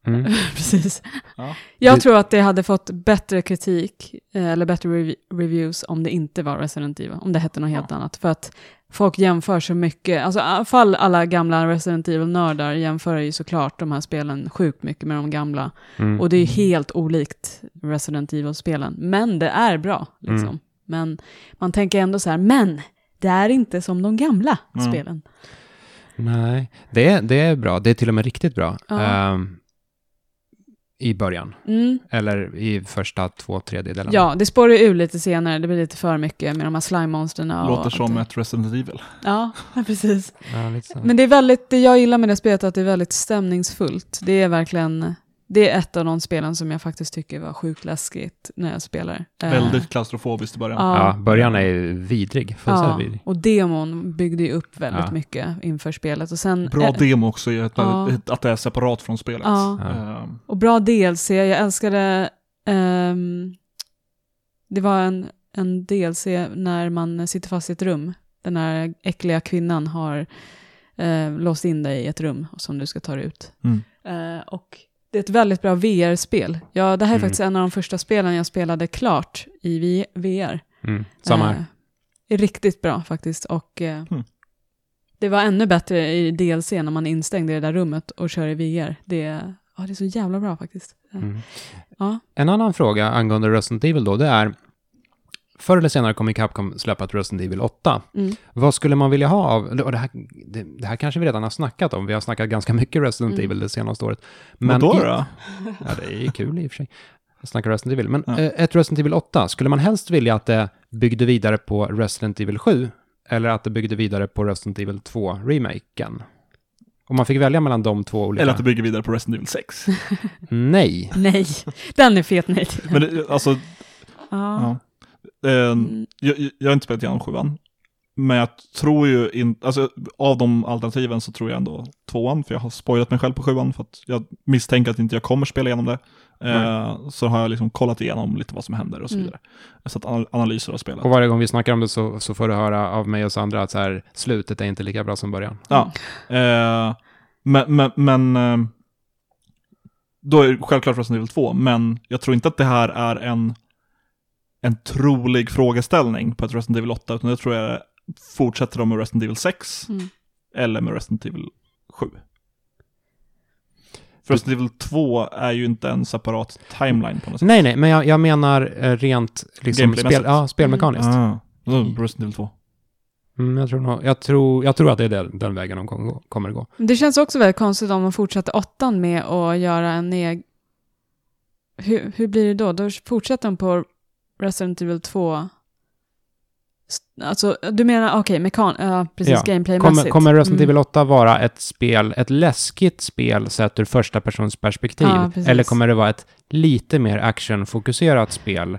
Mm. Precis. Ja. Jag tror att det hade fått bättre kritik, eh, eller bättre rev- reviews, om det inte var Resident Evil, om det hette något helt annat. För att folk jämför så mycket, alltså i alla fall alla gamla Resident Evil-nördar jämför ju såklart de här spelen sjukt mycket med de gamla. Mm. Och det är helt olikt Resident Evil-spelen. Men det är bra, liksom. Mm. Men man tänker ändå så här, men det är inte som de gamla Mm. spelen. Nej, det är, det är bra. Det är till och med riktigt bra. Ja. Ehm, I början. Mm. Eller i första två tredjedelarna. Ja, det spårar ju ur lite senare, det blir lite för mycket med de här slime-monsterna. och Låter som ett Resident Evil. Ja, precis. Ja. Men det är väldigt, det jag gillar med det spelet är att det är väldigt stämningsfullt. Det är verkligen, det är ett av de spelen som jag faktiskt tycker var sjukt läskigt när jag spelar. Eh, Väldigt klaustrofobiskt i början. Ja. Ja, början är ju vidrig. Ja, vidrig. och demon byggde ju upp väldigt Ja. mycket inför spelet. Och sen, Bra eh, demo också, i att, Ja. att det är separat från spelet. Ja. Ja. Ehm, Och bra DLC, jag älskade, ehm, det var en, en DLC när man sitter fast i ett rum. Den här äckliga kvinnan har eh, låst in dig i ett rum som du ska ta dig ut. Mm. Eh, och det är ett väldigt bra VR-spel. Ja, det här är Mm. faktiskt en av de första spelen jag spelade klart i VR. Mm. Samma här. Eh, är riktigt bra faktiskt. Och eh, Mm. det var ännu bättre i DLC när man är instängd i det där rummet och kör i VR. Det, är- ja, det är så jävla bra faktiskt. Mm. Ja. En annan fråga angående Resident Evil då, det är Förr eller senare kommer Capcom släppa ett Resident Evil 8. Mm. Vad skulle man vilja ha av, och det här, det, det här kanske vi redan har snackat om, vi har snackat ganska mycket Resident Mm. Evil det senaste året. Vadå i- då? Ja, det är kul i och för sig. Jag snackar Resident Evil. Men Ja. eh, ett Resident Evil 8, skulle man helst vilja att det byggde vidare på Resident Evil 7? Eller att det byggde vidare på Resident Evil 2-remaken? Om man fick välja mellan de två olika... Eller att det bygger vidare på Resident Evil 6. Nej. Nej, den är fet nej. Men det, alltså, Ja. ja. Eh, Mm. jag, jag har inte spelat igenom sjuan. Men jag tror ju inte, alltså av de alternativen så tror jag ändå tvåan, för jag har spoilat mig själv på sjuan för att jag misstänker att inte jag kommer spela igenom det. Eh, så har jag liksom kollat igenom lite vad som händer och så Mm. vidare. Så att anal- analyser av spelet. Och varje gång vi snackar om det så, så får du höra av mig och Sandra att så här, slutet är inte lika bra som början. Ja. Eh, men, men, men eh, då är det självklart Resident Evil 2, men jag tror inte att det här är en, en trolig frågeställning på ett Resident Evil 8, utan det tror jag fortsätter de med Resident Evil 6 Mm. eller med Resident Evil 7. För Resident Evil 2 är ju inte en separat timeline på något sätt. Nej, nej, men jag, jag menar eh, rent liksom spel, ja, spelmekaniskt. Ah, då Resident Evil 2. Mm, jag, tror nog, jag, tror, jag tror att det är den, den vägen de kommer gå. Kommer gå. Det känns också väldigt konstigt om de fortsätter åttan med att göra en egen... Hur, hur blir det då? Då fortsätter de på Resident Evil 2. S- Alltså, du menar, okej, mekan... Ja, precis, Ja. gameplaymässigt. Kommer, kommer Resident Mm. Evil 8 vara ett spel, ett läskigt spel sett ur första persons perspektiv? Ja, eller kommer det vara ett lite mer actionfokuserat spel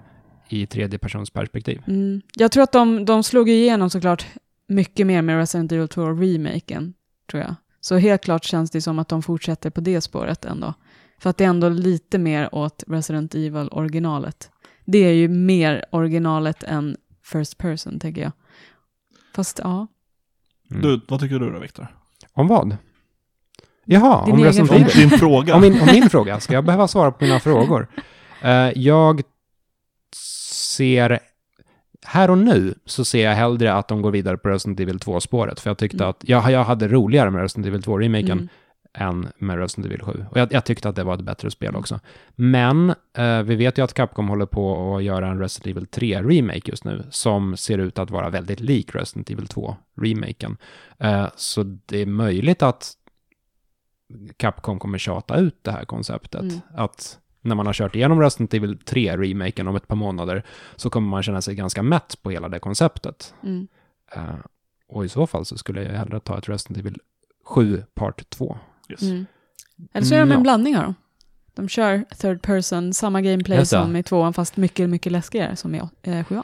i tredje persons perspektiv? Mm. Jag tror att de, de slog igenom såklart mycket mer med Resident Evil 2-remaken, tror jag. Så helt klart känns det som att de fortsätter på det spåret ändå. För att det är ändå lite mer åt Resident Evil-originalet. Det är ju mer originalet än First Person, tänker jag. Fast ja, Mm. Du, vad tycker du då, Viktor? Om vad? Jaha, Din om Resident fråga. Evil. Din fråga. Om min, om min fråga, ska jag behöva svara på mina frågor? Eh, jag ser, här och nu så ser jag hellre att de går vidare på Resident Evil 2-spåret, för jag tyckte Mm. att jag, jag hade roligare med Resident Evil 2-remaken mm. Än med Resident Evil 7. Och jag, jag tyckte att det var ett bättre spel också. Men eh, vi vet ju att Capcom håller på att göra en Resident Evil 3-remake just nu, som ser ut att vara väldigt lik Resident Evil 2-remaken. Eh, så det är möjligt att Capcom kommer tjata ut det här konceptet. Mm. Att när man har kört igenom Resident Evil 3-remaken om ett par månader så kommer man känna sig ganska mätt på hela det konceptet. Mm. Eh, och i så fall så skulle jag hellre ta ett Resident Evil 7 Part 2. Yes. Mm. Eller så är de Mm, en ja. blandning av dem. De kör third person, samma gameplay Just som i tvåan, fast mycket, mycket läskigare som i eh, sjuan.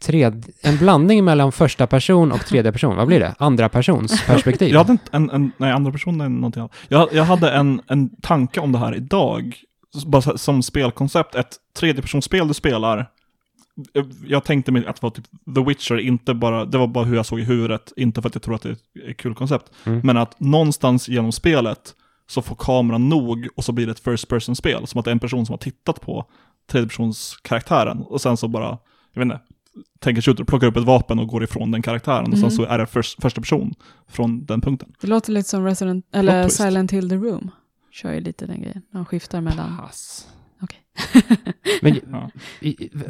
Tred, en blandning mellan första person och tredje person. Vad blir det? Andra persons perspektiv. Jag hade inte en, en, nej, andra person är någonting annat. Jag, jag hade en, en tanke om det här idag, bara som spelkoncept, ett tredjepersonsspel du spelar. Jag tänkte mig att det var typ The Witcher, inte bara, det var bara hur jag såg i huvudet, inte för att jag tror att det är ett kul koncept, Mm. men att någonstans genom spelet så får kameran nog och så blir det ett first person-spel, som att det är en person som har tittat på tredjepersonskaraktären och sen så bara, jag vet inte, tänker sig ut och plockar upp ett vapen och går ifrån den karaktären och sen Mm. så är det först, första person från den punkten. Det låter lite som Resident, eller. Silent Hill the Room. Kör ju lite den grejen. De skiftar mellan... Pass. Men, Ja.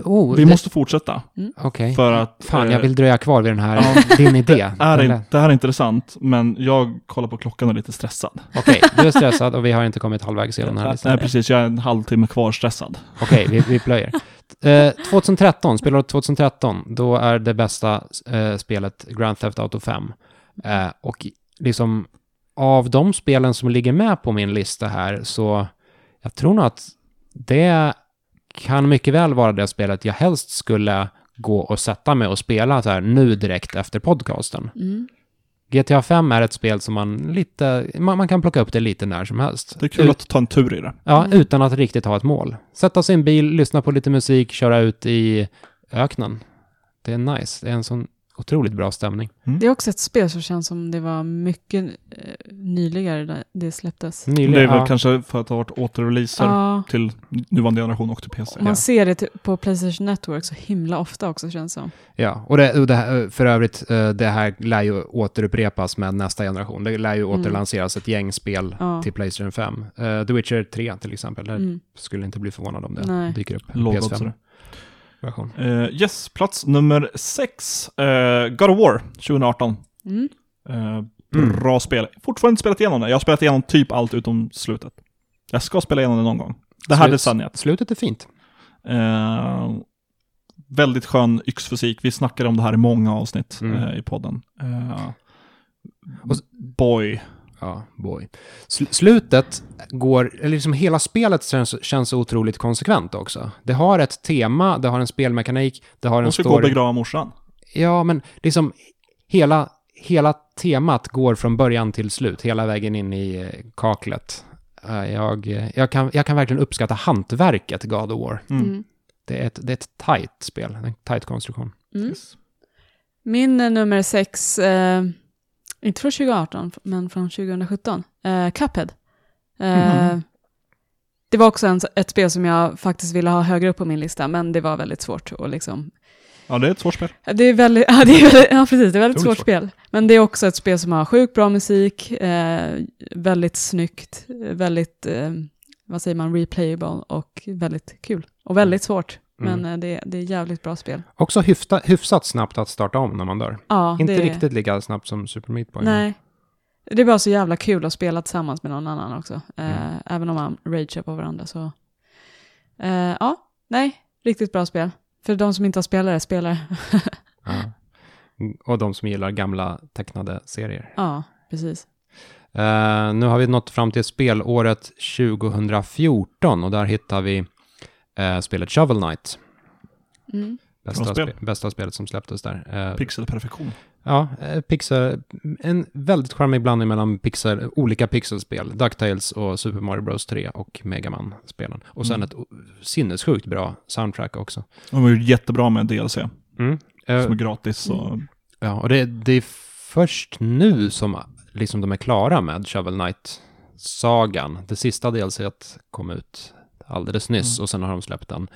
oh, Vi det- måste fortsätta, Okej. för att... Fan, jag eh, vill dröja kvar vid den här, Ja. din idé. det, är, lät- det här är intressant, men jag kollar på klockan och är lite stressad. Okej, du är stressad och vi har inte kommit halvvägs i den här listan. Nej, precis. Jag är en halvtimme kvar stressad. Okej, vi, vi plöjer. Eh, 2013, spelåret 2013, då är det bästa eh, spelet Grand Theft Auto 5. Eh, och liksom av de spelen som ligger med på min lista här så jag tror nog att det kan mycket väl vara det spelet jag helst skulle gå och sätta mig och spela så här nu direkt efter podcasten. Mm. GTA 5 är ett spel som man lite, man, man kan plocka upp det lite när som helst. Det är kul Ut- att ta en tur i det. Ja, Mm. utan att riktigt ha ett mål. Sätta sig i en bil, lyssna på lite musik, köra ut i öknen. Det är nice. Det är en sån otroligt bra stämning. Mm. Det är också ett spel som känns som det var mycket eh, nyligare det släpptes. Nyligen, det är väl ja. kanske för att det har varit återreleaser ja. till nuvarande generation och till PC. Man ja. ser det på Playstation Network så himla ofta också känns det som. Ja, och, det, och det här, eh, för övrigt, eh, det här lär ju återupprepas med nästa generation. Det lär ju mm. återlanseras ett gäng spel ja. till Playstation 5. Uh, eh, The Witcher 3 till exempel, där mm. skulle inte bli förvånad om det Nej. dyker upp. PS5 version. Uh, yes, plats nummer sex. Uh, God of War 2018. Mm. Uh, bra mm. spel. Fortfarande inte spelat igenom det. Jag har spelat igenom typ allt utom slutet. Jag ska spela igenom det någon gång. Det här Slut, är. Slutet är fint. Uh, väldigt skön yxfysik. Vi snackade om det här i många avsnitt mm. uh, i podden. Uh, boy. Ja, boy. Sl- slutet går, eller liksom hela spelet känns, känns otroligt konsekvent också. Det har ett tema, det har en spelmekanik, det har en De ska gå och story. begrava morsan. Ja, men liksom hela, hela temat går från början till slut, hela vägen in i eh, kaklet. Eh, Jag, jag, kan, jag kan verkligen uppskatta hantverket God of War. Mm. Mm. Det är ett, det är ett tight spel, en tight konstruktion. Mm. Yes. Min eh, nummer sex, eh, inte från 2018, men från 2017, eh, Cuphead. Eh, Mhm. Det var också en, ett spel som jag faktiskt ville ha högre upp på min lista, men det var väldigt svårt att liksom Ja, det är ett svårt spel. Det är väldigt, ja, det är väldigt, ja precis, det är väldigt Otroligt svårt svårt. spel. Men det är också ett spel som har sjukt bra musik, eh, väldigt snyggt, väldigt, eh, vad säger man, replayable och väldigt kul. Och väldigt svårt, Mm. Men eh, det, det är jävligt bra spel. Också hyfta, hyfsat snabbt att starta om när man dör. Ja, Inte det, riktigt lika snabbt som Super Meat Boy. Nej. Det är bara så jävla kul att spela tillsammans med någon annan också. Eh, Mm. Även om man ragear på varandra så. Eh, ja, nej, riktigt bra spel. För de som inte har spelare, spelar. Ja. Mm, Och de som gillar gamla tecknade serier. ja, precis. Eh, nu har vi nått fram till spelåret 2014 och där hittar vi eh, spelet Shovel Knight. Mm. Bästa, spel. spe, bästa spelet som släpptes där. Eh, Pixelperfektion. ja, eh, Pixel, en väldigt charmig blandning mellan pixel, olika pixelspel. DuckTales och Super Mario Bros 3 och Mega Man-spelen. Och sen Mm. ett sinnessjukt bra soundtrack också. De var ju jättebra med DLC, Mm. Eh, som är gratis och... Ja, och det, det är först nu som liksom de är klara med Shovel Knight-sagan. Det sista delset kom ut alldeles nyss Mm. och sen har de släppt en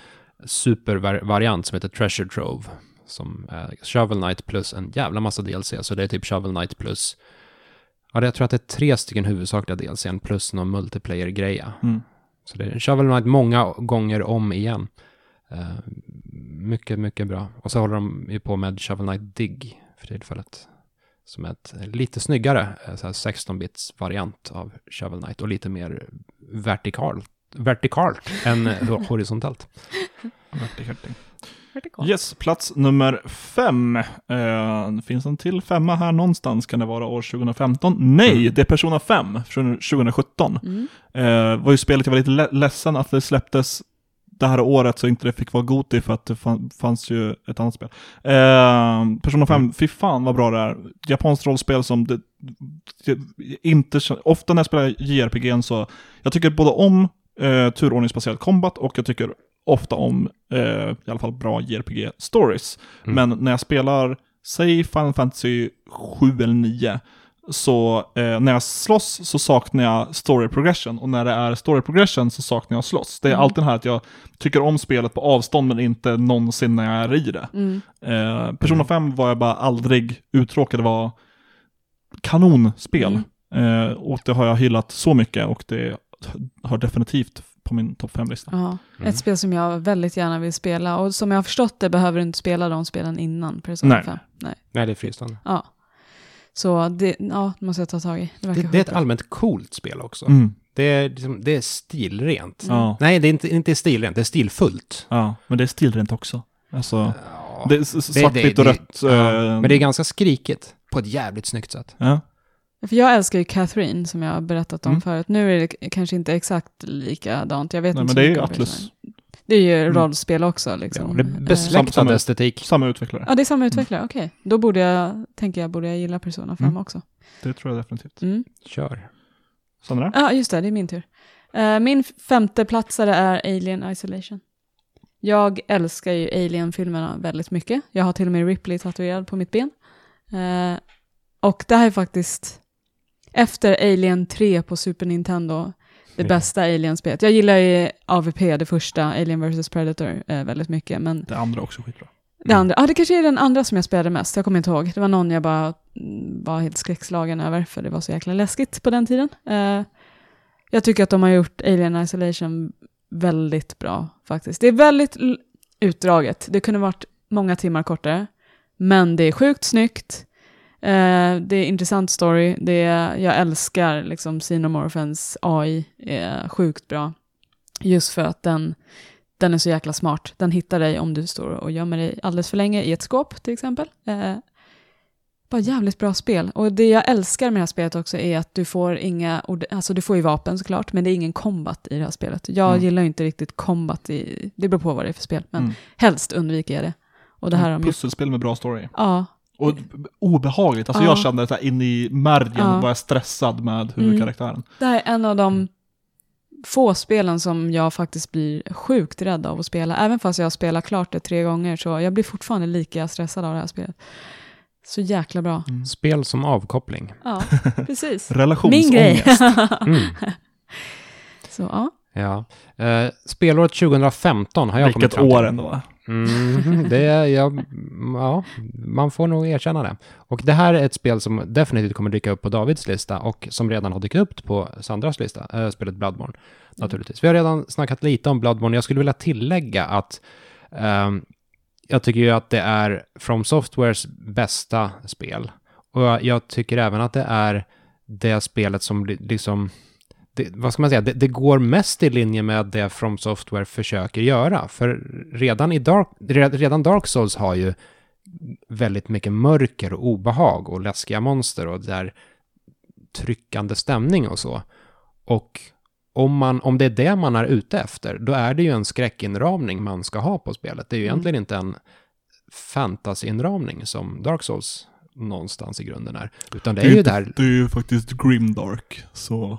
supervariant som heter Treasure Trove. Som är Shovel Knight plus en jävla massa DLC, så det är typ Shovel Knight plus... Ja, jag tror att det är tre stycken huvudsakliga DLC plus någon multiplayer-greja. Mm. Så det är Shovel Knight många gånger om igen. Eh, mycket, mycket bra. Och så håller de ju på med Shovel Knight Dig för tillfället. Som är ett lite snyggare eh, så här 16-bits variant av Shovel Knight och lite mer vertikalt, vertikalt än eh, horisontellt. Vertikal. Yes, plats nummer fem. Eh, finns en till femma här någonstans? Kan det vara år 2015? Nej, Mm. det är Persona 5 från 2017. Mm. Eh, var ju spelet jag var lite le- ledsen att det släpptes det här året så inte det fick vara Goti för att det fann, fanns ju ett annat spel. Eh, Persona 5, Mm. fy fan vad bra det är. Japanskt rollspel som det, det, inte, ofta när jag spelar JRPG så, jag tycker både om eh, turordningsbaserad combat och jag tycker ofta om eh, i alla fall bra JRPG-stories. Mm. Men när jag spelar, säg Final Fantasy 7 eller 9, så eh, när jag slåss så saknar jag story progression och när det är story progression så saknar jag slåss. Det är Mm. alltid det här att jag tycker om spelet på avstånd men inte någonsin när jag är i det. Mm. Eh, Persona 5 var jag bara aldrig uttråkad, det var kanonspel. Mm. Eh, och det har jag hyllat så mycket och det har definitivt på min topp 5-lista. Ja, Mm. ett spel som jag väldigt gärna vill spela. Och som jag har förstått det behöver du inte spela de spelen innan Persona Nej. 5. Nej. Nej, det är fristående. Ja. Så det, ja, måste jag ta tag i. Det Det, det är ett allmänt coolt spel också. Mm. Det, är, liksom, det är stilrent. Ja. Nej, det är inte, inte stilrent, det är stilfullt. ja, men det är stilrent också. Alltså, Ja. det är svartvitt det- och det- rött. eh, Men det är ganska skrikigt på ett jävligt snyggt sätt. ja. För jag älskar ju Catherine som jag har berättat om Mm. förut. Nu är det kanske inte exakt likadant. Jag vet Nej, inte men det är ju Atlus. Det är ju Mm. rollspel också Ja, liksom. det är Eh, besläktad Samma- estetik. Samma utvecklare. Ja, det är samma utvecklare. Okej, då borde jag, tänker jag, borde jag gilla Persona 5 Mm. också. Det tror jag definitivt. Mm. Kör. Sandra? Ja, just det, det är min tur. Eh, min femte platsare är Alien Isolation. Jag älskar ju Alien-filmerna väldigt mycket. Jag har till och med Ripley tatuerad på mitt ben. Eh, och det här är faktiskt, efter Alien 3 på Super Nintendo, det Ja. bästa Alien-spelet. Jag gillar ju AVP, det första, Alien vs Predator, eh, väldigt mycket. Men Det andra också skitbra. det andra, ah, det kanske är den andra som jag spelade mest, jag kommer inte ihåg. Det var någon jag bara mm, var helt skräckslagen över, för det var så jäkla läskigt på den tiden. Eh, jag tycker att de har gjort Alien Isolation väldigt bra faktiskt. Det är väldigt utdraget, det kunde varit många timmar kortare, men det är sjukt snyggt. Eh, det är intressant story, det är, jag älskar liksom Xenomorphens AI, är sjukt bra. Just för att den, den är så jäkla smart. Den hittar dig om du står och gömmer dig alldeles för länge i ett skåp till exempel. Eh, bara jävligt bra spel. Och det jag älskar med det här spelet också är att du får inga, alltså du får ju vapen såklart, men det är ingen combat i det här spelet. Jag Mm. gillar ju inte riktigt combat i, det beror på vad det är för spel, men Mm. helst undviker jag det. Och det här gjort. Pusselspel med bra story. Ja, Och obehagligt. Alltså Ja. jag kände så här in i märgen Ja. och var jag stressad med huvudkaraktären. det här är en av de få spelen som jag faktiskt blir sjukt rädd av att spela. Även fast jag har spelat klart det tre gånger så jag blir fortfarande lika stressad av det här spelet. Så jäkla bra. Mm. Spel som avkoppling. Ja, precis. Min Relationsångest. grej. Mm. så ja. Ja. Eh, spelåret 2015 har jag kommit Vilket fram till. år ändå. Mm, det är, ja, ja, man får nog erkänna det. Och det här är ett spel som definitivt kommer dyka upp på Davids lista och som redan har dykt upp på Sandras lista, äh, spelet Bloodborne, naturligtvis. Vi har redan snackat lite om Bloodborne. Jag skulle vilja tillägga att ehm, jag tycker ju att det är From Softwares bästa spel. Och jag, tycker även att det är det spelet som li- liksom det, vad ska man säga, det, det går mest i linje med det From Software försöker göra. För redan, i Dark, re- redan Dark Souls har ju väldigt mycket mörker och obehag och läskiga monster och där tryckande stämning och så. Och om, man, om det är det man är ute efter, då är det ju en skräckinramning man ska ha på spelet. Det är ju Mm. egentligen inte en fantasyinramning som Dark Souls någonstans i grunden är. Utan det är ju inte- där... Det är ju faktiskt grimdark, så...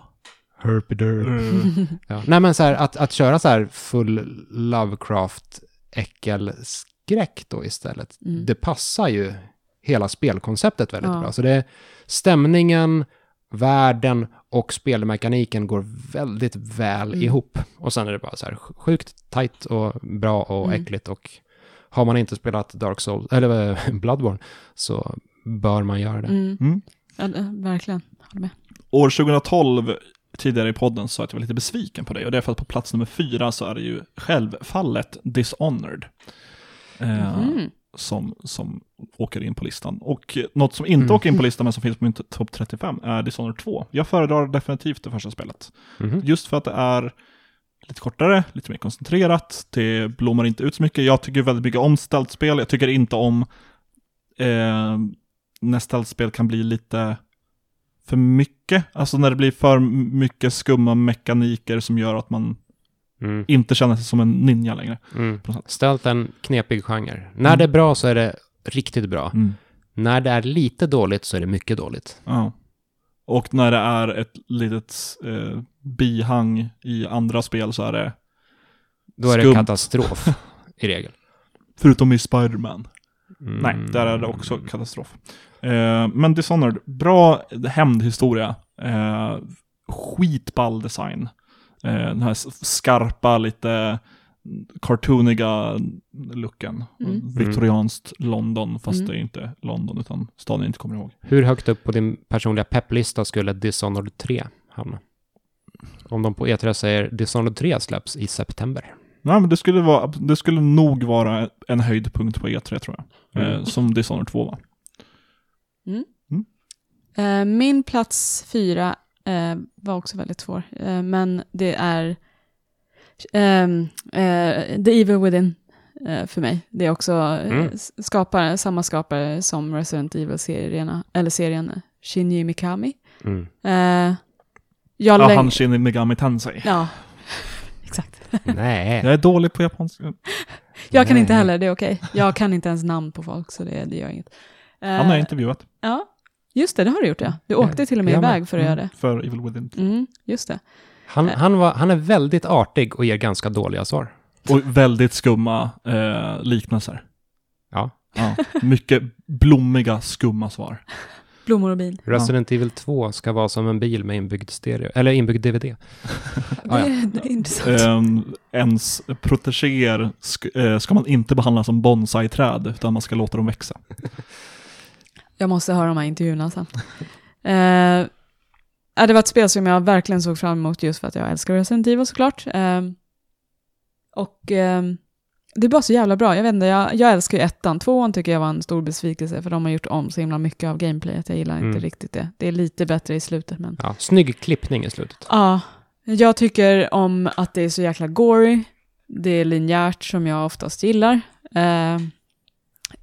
eh, Ja. Nej men så här, att, att köra så här full Lovecraft äckelskräck då istället, Mm. det passar ju hela spelkonceptet väldigt Ja. bra. Så det är stämningen, världen och spelmekaniken går väldigt väl Mm. ihop. Och sen är det bara så här sjukt tight och bra och Mm. äckligt och har man inte spelat Dark Souls, eller Bloodborne, så bör man göra det. Mm. Mm. Ja, det- verkligen. Håller med. År 2012, tidigare i podden, sa att jag var lite besviken på dig. Och det är för att på plats nummer fyra så är det ju självfallet Dishonored. Eh, Mm. som, som åker in på listan. Och något som inte Mm. åker in på listan men som finns på min topp 35 är Dishonored 2. Jag föredrar definitivt det första spelet. Mhm. Just för att det är lite kortare, lite mer koncentrerat, det blommar inte ut så mycket. Jag tycker väldigt mycket om stealth-spel, jag tycker inte om eh, när stealth-spel kan bli lite för mycket. Alltså när det blir för mycket skumma mekaniker som gör att man Mm. inte känner sig som en ninja längre. Mm. Är en knepig genre. När Mm. det är bra så är det riktigt bra. Mm. När det är lite dåligt så är det mycket dåligt. Ja. Och när det är ett litet eh, bihang i andra spel så är det, Då är det Skumt. katastrof i regel. förutom i Spider-Man. Mm. Nej, där är det också katastrof. Eh, men Dishonored, bra hämndhistoria. Eh, skitball design. Eh, den här skarpa, lite cartooniga looken. Mm. Viktorianskt London, fast Mm. det är inte London, utan staden jag inte kommer ihåg. Hur högt upp på din personliga pepplista skulle Dishonored 3 hamna? Om de på E3 säger Dishonored 3 släpps i september. Nej, men det skulle, vara, det skulle nog vara en höjdpunkt på E3 tror jag. Mm. Eh, som Dishonored 2 var. Eh, min plats fyra eh, var också väldigt svår, eh, men det är ehm, eh, The Evil Within för mig. Det är också Mm. skapare, samma skapare som Resident Evil-serien, eller serien Shinji Mikami. Mm. Jag Ja, han Shin Megami Tensei. Ja, exakt. Nej. Jag är dålig på japanska. Jag kan Nej. inte heller, det är okej. Jag kan inte ens namn på folk, så det, det gör inget. Eh, Han har intervjuat. Ja, just det, det har du gjort ja. Du åkte till och med Ja, iväg för att göra det. För Evil Within. Mm, just det. Han, han, var, han är väldigt artig och ger ganska dåliga svar. Och väldigt skumma eh, liknelser. Ja. Ja, mycket blommiga, skumma svar. Blommor och bin. Resident Evil 2 ska vara som en bil med inbyggd stereo, eller inbyggd DVD. Ah, ja. det är intressant. Um, ens protegéer sk eh, ska man inte behandla som bonsai-träd, utan man ska låta dem växa. Jag måste höra de här intervjuerna sen. Eh, det var ett spel som jag verkligen såg fram emot just för att jag älskar Resident Evil såklart. Eh, och eh, det är bara så jävla bra. Jag vet inte, jag, jag älskar ju ettan. Tvåan tycker jag var en stor besvikelse för de har gjort om så himla mycket av gameplayet. Jag gillar inte Mm. riktigt det. Det är lite bättre i slutet men... Ja, snygg klippning i slutet. Ja, jag tycker om att det är så jäkla gory. Det är linjärt som jag oftast gillar. Eh,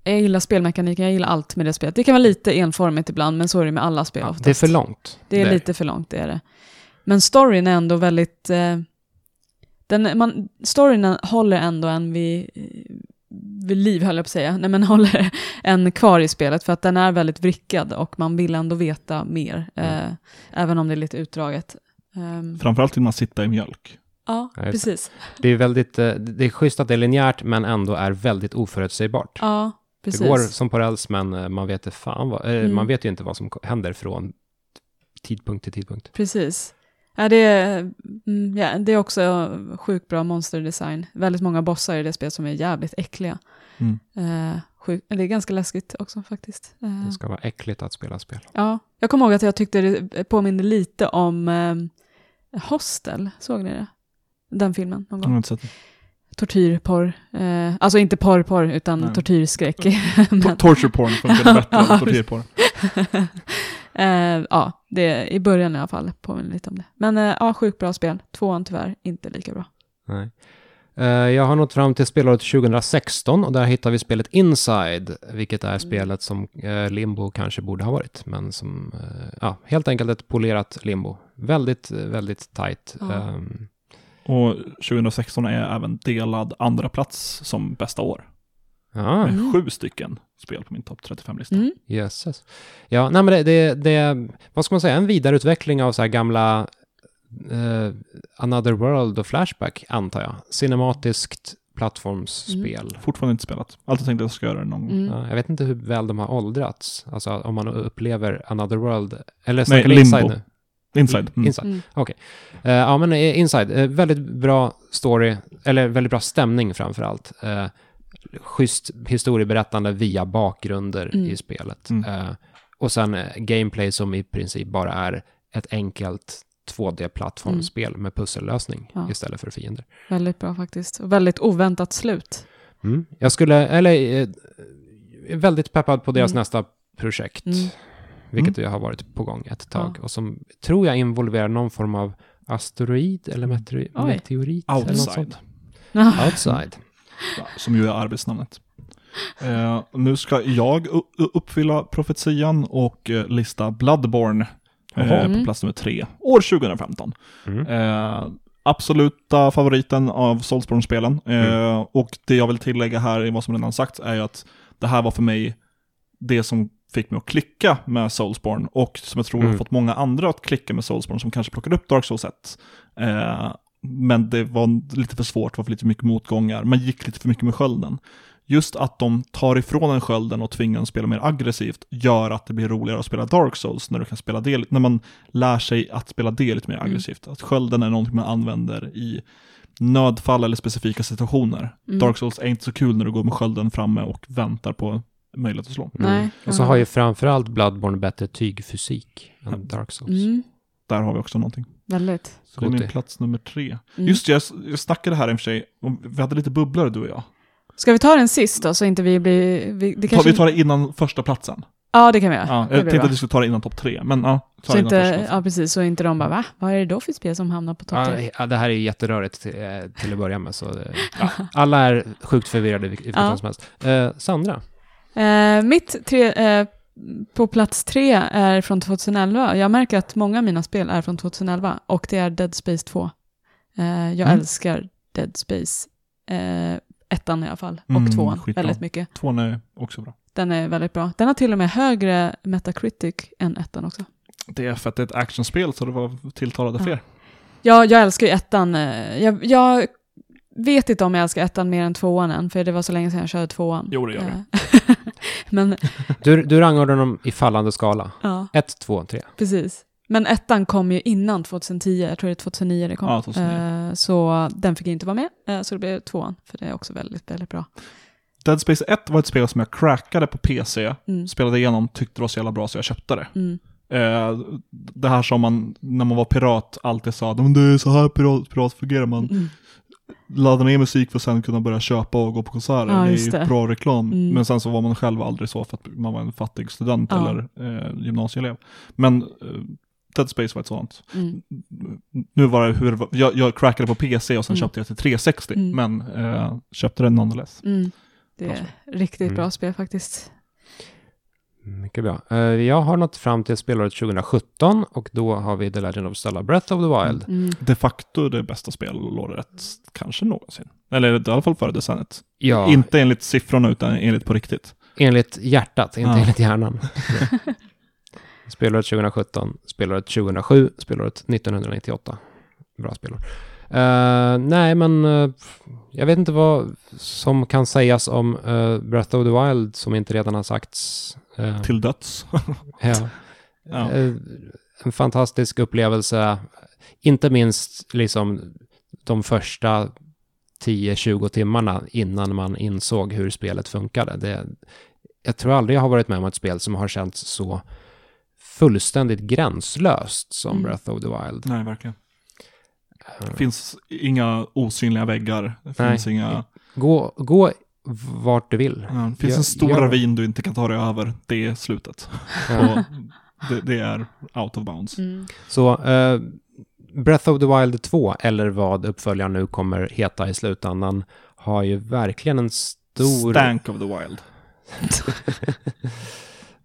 jag gillar spelmekaniken, jag gillar allt med det spelet. Det kan vara lite enformigt ibland, men så är det med alla spel Ja, oftast. det är för långt. Det är lite för långt, det är det. Men storyn är ändå väldigt... Eh, den, man, storyn håller ändå en vid, vid liv, höll jag på att säga. Nej, men håller en kvar i spelet, för att den är väldigt vrickad och man vill ändå veta mer, eh, även om det är lite utdraget. Ehm, Framförallt vill man sitta i mjölk. ja, Ja, precis. Det är väldigt, eh, det är schysst att det är linjärt, men ändå är väldigt oförutsägbart. Ja, precis. Det går som på räls, men eh, man vet, inte fan vad, eh, Mm. man vet ju inte vad som händer från tidpunkt till tidpunkt. Precis. Ja, det, är, mm, ja, det är också sjukt bra monsterdesign. Väldigt många bossar i det spelet som är jävligt äckliga. Mm. Eh, sjuk, det är ganska läskigt också faktiskt. Eh, Det ska vara äckligt att spela spel. ja, jag kommer ihåg att jag tyckte det påminner lite om eh, Hostel, såg ni det? Den filmen någon Jag gång? har inte sett det. Tortyrporr. Eh, alltså inte porrporr, utan Nej. tortyrskräck. To- Men- Torture porn funkar bättre Ja, än tortyrporn. eh, ja, det, i början i alla fall påminner lite om det. Men eh, ja, sjukt bra spel. Tvåan tyvärr inte lika bra. Nej. Eh, Jag har nått fram till spelåret 2016 och där hittar vi spelet Inside, vilket är spelet som eh, Limbo kanske borde ha varit, men som, eh, ja, helt enkelt ett polerat Limbo. Väldigt, väldigt tight. Ja. Ehm, Och 2016 är även delad andra plats som bästa år. Ja, Med Mm. sju stycken spel på min topp 35-lista. Mm. jösses. Ja, nej men det, det, det, vad ska man säga, en vidareutveckling av så här gamla eh, Another World och Flashback, antar jag. Cinematiskt plattformsspel. Fortfarande inte spelat. Alltid tänkt att jag ska göra det någon gång. Mm. Ja, jag vet inte hur väl de har åldrats. Alltså om man upplever Another World. Eller Nej, snackar vi Limbo. Inside nu? Inside. Mm. Inside. Mm. Okej. Eh, ja, men eh, Inside. eh, väldigt bra story, eller väldigt bra stämning framför allt. Uh, schysst historieberättande via bakgrunder Mm. i spelet. Mm. Eh, och sen gameplay som i princip bara är ett enkelt 2D-plattformsspel med pussellösning Mm. Ja. istället för fiender. Väldigt bra faktiskt. Och väldigt oväntat slut. Mm. Jag skulle, eller väldigt peppad på deras Mm. nästa projekt. Mm. Vilket ju har varit på gång ett tag. Ja. Och som tror jag involverar någon form av asteroid eller meteori- Oj. meteorit. eller något Outside. sånt. Outside. Som ju är arbetsnamnet. Eh, nu ska jag uppfylla profetian och eh, lista Bloodborne eh, på Mm. plats nummer tre, år 2015. Mm. Eh, absoluta favoriten av Soulsborne-spelen. Eh, Och det jag vill tillägga här i vad som redan sagts är ju att det här var för mig det som fick mig att klicka med Soulsborne och som jag tror har Mm. fått många andra att klicka med Soulsborne som kanske plockade upp Dark Souls 1. Eh, men det var lite för svårt, det var för lite mycket motgångar, man gick lite för mycket med skölden. Just att de tar ifrån en skölden och tvingar en att spela mer aggressivt gör att det blir roligare att spela Dark Souls när du kan spela det, när man lär sig att spela det lite mer Mm. aggressivt. Att skölden är någonting man använder i nödfall eller specifika situationer. Mm. Dark Souls är inte så kul när du går med skölden framme och väntar på möjlighet att slå. Nej. Mm. Och så har ju framförallt Bloodborne bättre tygfysik än Dark Souls. Mm. Där har vi också någonting. Väldigt. Så min Gotti. plats nummer tre. Mm. Just det, jag, jag snackade här i och för sig, och vi hade lite bubblor du och jag. Ska vi ta den sist då, så inte vi blir... Vi, det Ta, kanske... vi tar det innan första platsen. Ja, det kan vi göra. Ja, jag tänkte bra. att vi skulle ta det innan topp tre, men ja, ta Så inte, ja, precis, så inte de bara, va? Vad är det då för spel som hamnar på topp tre? ja, det här är ju jätterörigt till, eh, till att börja med. Så, ja, alla är sjukt förvirrade i vilket Ja. som helst. Eh, Sandra? Eh, mitt tre, eh, på plats tre är från 2011. Jag märker att många av mina spel är från 2011 och det är Dead Space 2. Eh, jag Mm. älskar Dead Space. Eh, ettan i alla fall, och Mm, tvåan skitbra. väldigt mycket. Tvåan är också bra. Den är väldigt bra. Den har till och med högre Metacritic än ettan också. Det är för att det är ett actionspel så det var tilltalade Ja. fler. Jag, jag älskar ju ettan. eh, Jag, jag vet inte om jag älskar ettan mer än tvåan än, för det var så länge sedan jag körde tvåan. Jo, det gör det. Men, Du, du rangordnar dem i fallande skala. ja, 1, 2, 3. precis. Men ettan kom ju innan 2010, jag tror det är 2009 det kom. Ja, 2009. Eh, så den fick inte vara med, eh, så det blev tvåan, för det är också väldigt, väldigt bra. Dead Space 1 var ett spel som jag crackade på PC, Mm. spelade igenom, tyckte det var så jävla bra så jag köpte det. Mm. Eh, det här som man, när man var pirat, alltid sa "Men det är så här pirat, pirat fungerar man. Mm. Ladda ner musik för att sen kunna börja köpa och gå på konserter. Ja, det är ju det. bra reklam. Mm. Men sen så var man själv aldrig så för att man var en fattig student Ja. eller eh, gymnasieelev. Men eh, Dead Space var ett sådant. Mm. Nu var det hur. Jag, jag crackade på PC och sen Mm. köpte jag till 360. Mm. Men eh, köpte den nonetheless. Mm. Det är riktigt Mm. bra spel faktiskt. Mycket bra. Eh, jag har nått fram till spelåret 2017 och då har vi The Legend of Zelda Breath of the Wild. Mm. De facto det bästa spelåret kanske någonsin. Eller i alla fall före decenniet. Ja, Inte enligt siffrorna utan enligt på riktigt. enligt hjärtat, inte Ja. enligt hjärnan. spelåret 2017, spelåret 2007, spelåret 1998. Bra spelår. Eh, nej, men eh, jag vet inte vad som kan sägas om eh, Breath of the Wild som inte redan har sagts. Till döds. ja. Ja. En fantastisk upplevelse. inte minst liksom de första 10-20 timmarna innan man insåg hur spelet funkade. Det, jag tror aldrig jag har varit med om ett spel som har känts så fullständigt gränslöst som Mm. Breath of the Wild. Nej, verkligen. Eh, Det finns inga osynliga väggar. Det Nej. finns inga... Gå, gå vart du vill. Ja, det finns Gör- en stor gör- ravin du inte kan ta dig över. Det är slutet. Ja. Och det, det är out of bounds. Mm. Så eh, Breath of the Wild 2, eller vad uppföljaren nu kommer heta i slutändan, har ju verkligen en stor... Stank of the wild.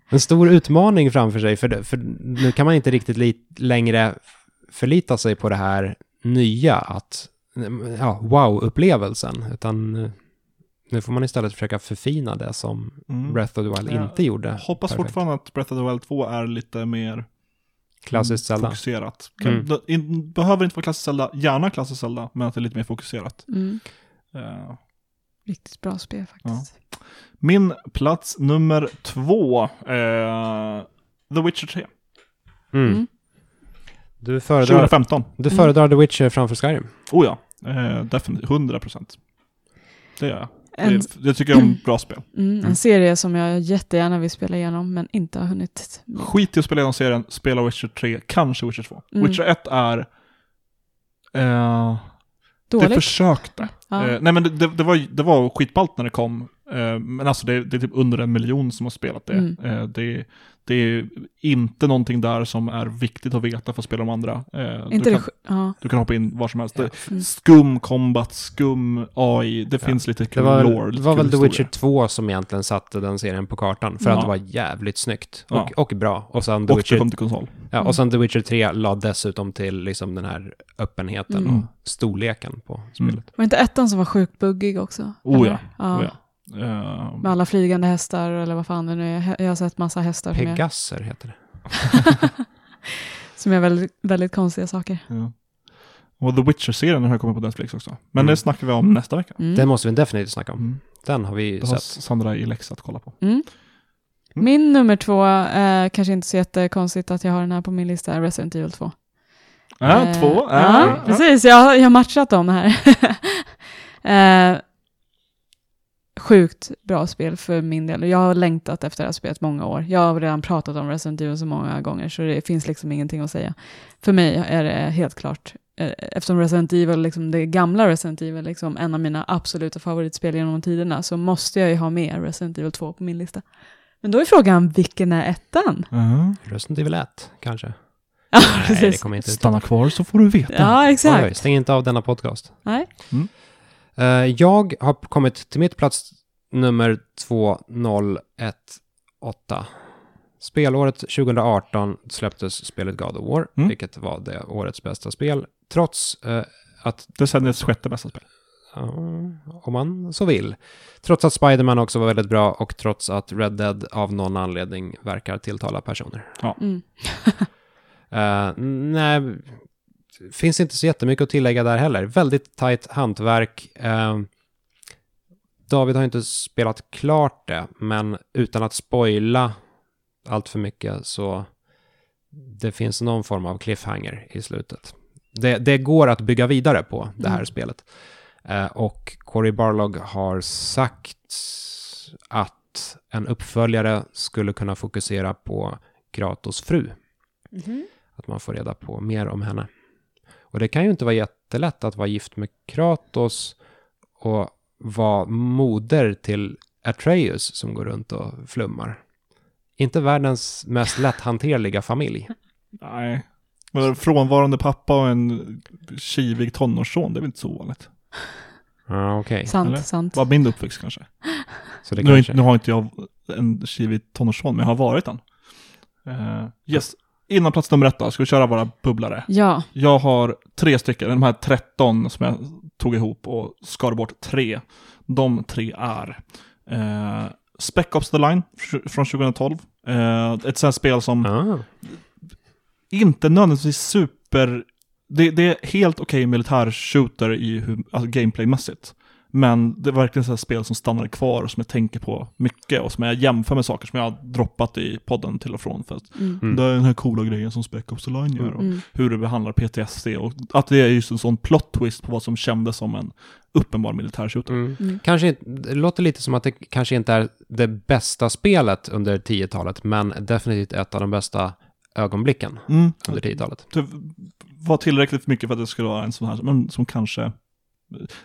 en stor utmaning framför sig, för, för nu kan man inte riktigt li- längre förlita sig på det här nya, att, ja, wow-upplevelsen, utan eh, nu får man istället försöka förfina det som Mm. Breath of the Wild Ja, inte gjorde. Hoppas perfekt. fortfarande att Breath of the Wild 2 är lite mer Klassiskt Zelda. fokuserat. Kan, Mm. det, in, behöver inte vara klassiskt Zelda, gärna klassiskt Zelda, men att det är lite mer fokuserat. Mm. Eh, Riktigt bra spel faktiskt. min plats nummer två, eh, The Witcher 3. Mm. Mm. Du föredrar, 2015. du Mm. föredrar The Witcher framför Skyrim. Oh ja, eh, definitivt. 100 procent. Det gör jag. En, Det, jag tycker om bra spel. mm, en serie som jag jättegärna vill spela igenom men inte har hunnit. Skit i att spela igenom serien, spela Witcher 3, kanske Witcher 2. Mm. Witcher 1 är... Eh, det Dåligt. försökte. Ja. Eh, nej men det, det, det, var, det var skitballt när det kom. Eh, men alltså det, det är typ under en miljon som har spelat det. Mm. Eh, det, det är inte någonting där som är viktigt att veta för att spela de andra. Eh, inte du, det, kan, ja. du kan hoppa in var som helst. Ja. Det, Mm. skum combat, skum AI, det Ja. finns lite Det kul var, lore. väl, lite det var väl The historia. Witcher 2 som egentligen satte den serien på kartan, för Ja. att det var jävligt snyggt och, Ja. och bra. Och sen, The Och det Witcher, kom till konsol. ja, och sen The Witcher 3 la dessutom till liksom den här öppenheten Mm. och storleken på spelet. Var inte ettan som var sjukt buggig också? Oh ja. Oh ja. Eh, Med alla flygande hästar eller vad fan det nu är. Jag har sett massa hästar som är, Pegasser heter det. som är väldigt, väldigt konstiga saker. ja. Och The Witcher-serien har kommit på Netflix också. Men Mm. det snackar vi om nästa vecka. Mm. Den måste vi definitivt snacka om. Mm. Den har vi Det har sett. Sandra i läxa att kolla på. Mm. Min nummer två, eh, kanske inte så jättekonstigt att jag har den här på min lista, är Resident Evil 2. Ja, Eh, två. ja, Ja, precis. Jag, har- jag har matchat dem här. eh, sjukt bra spel för min del. Jag har längtat efter det här spelet många år. Jag har redan pratat om Resident Evil så många gånger så det finns liksom ingenting att säga. För mig är det helt klart, eh, eftersom Resident Evil, liksom det gamla Resident Evil, liksom en av mina absoluta favoritspel genom tiderna, så måste jag ju ha med Resident Evil 2 på min lista. Men då är frågan, vilken är ettan? Ja. Resident Evil 1, kanske. Ja, Nej, det kommer inte ut. Stanna kvar så får du veta. Ja, exakt. oj, stäng inte av denna podcast. Nej. Eh, jag har kommit till mitt plats nummer 2018. Spelåret 2018 släpptes spelet God of War, Mm. vilket var det årets bästa spel. Trots eh, att, Decenniets sjätte bästa spel. ja, om man så vill, trots att Spider-Man också var väldigt bra och trots att Red Dead av någon anledning verkar tilltala personer. Mm. Uh, nej, finns inte så jättemycket att tillägga där heller. Väldigt tajt hantverk. Eh, David har inte spelat klart det, men utan att spoila allt för mycket så det finns någon form av cliffhanger i slutet. Det, det går att bygga vidare på det här Mm. spelet. Eh, och Cory Barlog har sagt att en uppföljare skulle kunna fokusera på Kratos fru. Mhm. Att man får reda på mer om henne. Och det kan ju inte vara jättelätt att vara gift med Kratos och vara moder till Atreus som går runt och flummar. Inte världens mest lätthanterliga familj. Nej. Men Frånvarande pappa och en kivig tonårsson, det är väl inte så ovanligt. Ja, okej. Sant, Eller? sant. Var min uppväxt kanske. Så det Nu, kanske... inte- nu har inte jag en kivig tonårsson, men jag har varit den. Uh, yes. Innan plats nummer ett då, ska vi köra våra bubblare. Ja, Jag har tre stycken, de här 13 som jag tog ihop och skar bort tre. De tre är uh, Spec Ops The Line fr- från 2012. Eh, ett sånt spel som Ah, inte nödvändigtvis super... Det, det är helt okej militär shooter i hur, alltså gameplaymässigt. Men det är verkligen så här spel som stannar kvar och som jag tänker på mycket och som jag jämför med saker som jag har droppat i podden till och från. För att Mm. Mm. det är den här coola grejen som Spec Ops The Line gör. Och Mm. hur det behandlar PTSD och att det är just en sån plot twist på vad som kändes som en uppenbar militär shooter. Mm. Mm. Kanske, det låter lite som att det kanske inte är det bästa spelet under 10-talet, men definitivt ett av de bästa ögonblicken Mm. under 10-talet. Det var tillräckligt mycket för att det skulle vara en sån här, men som kanske,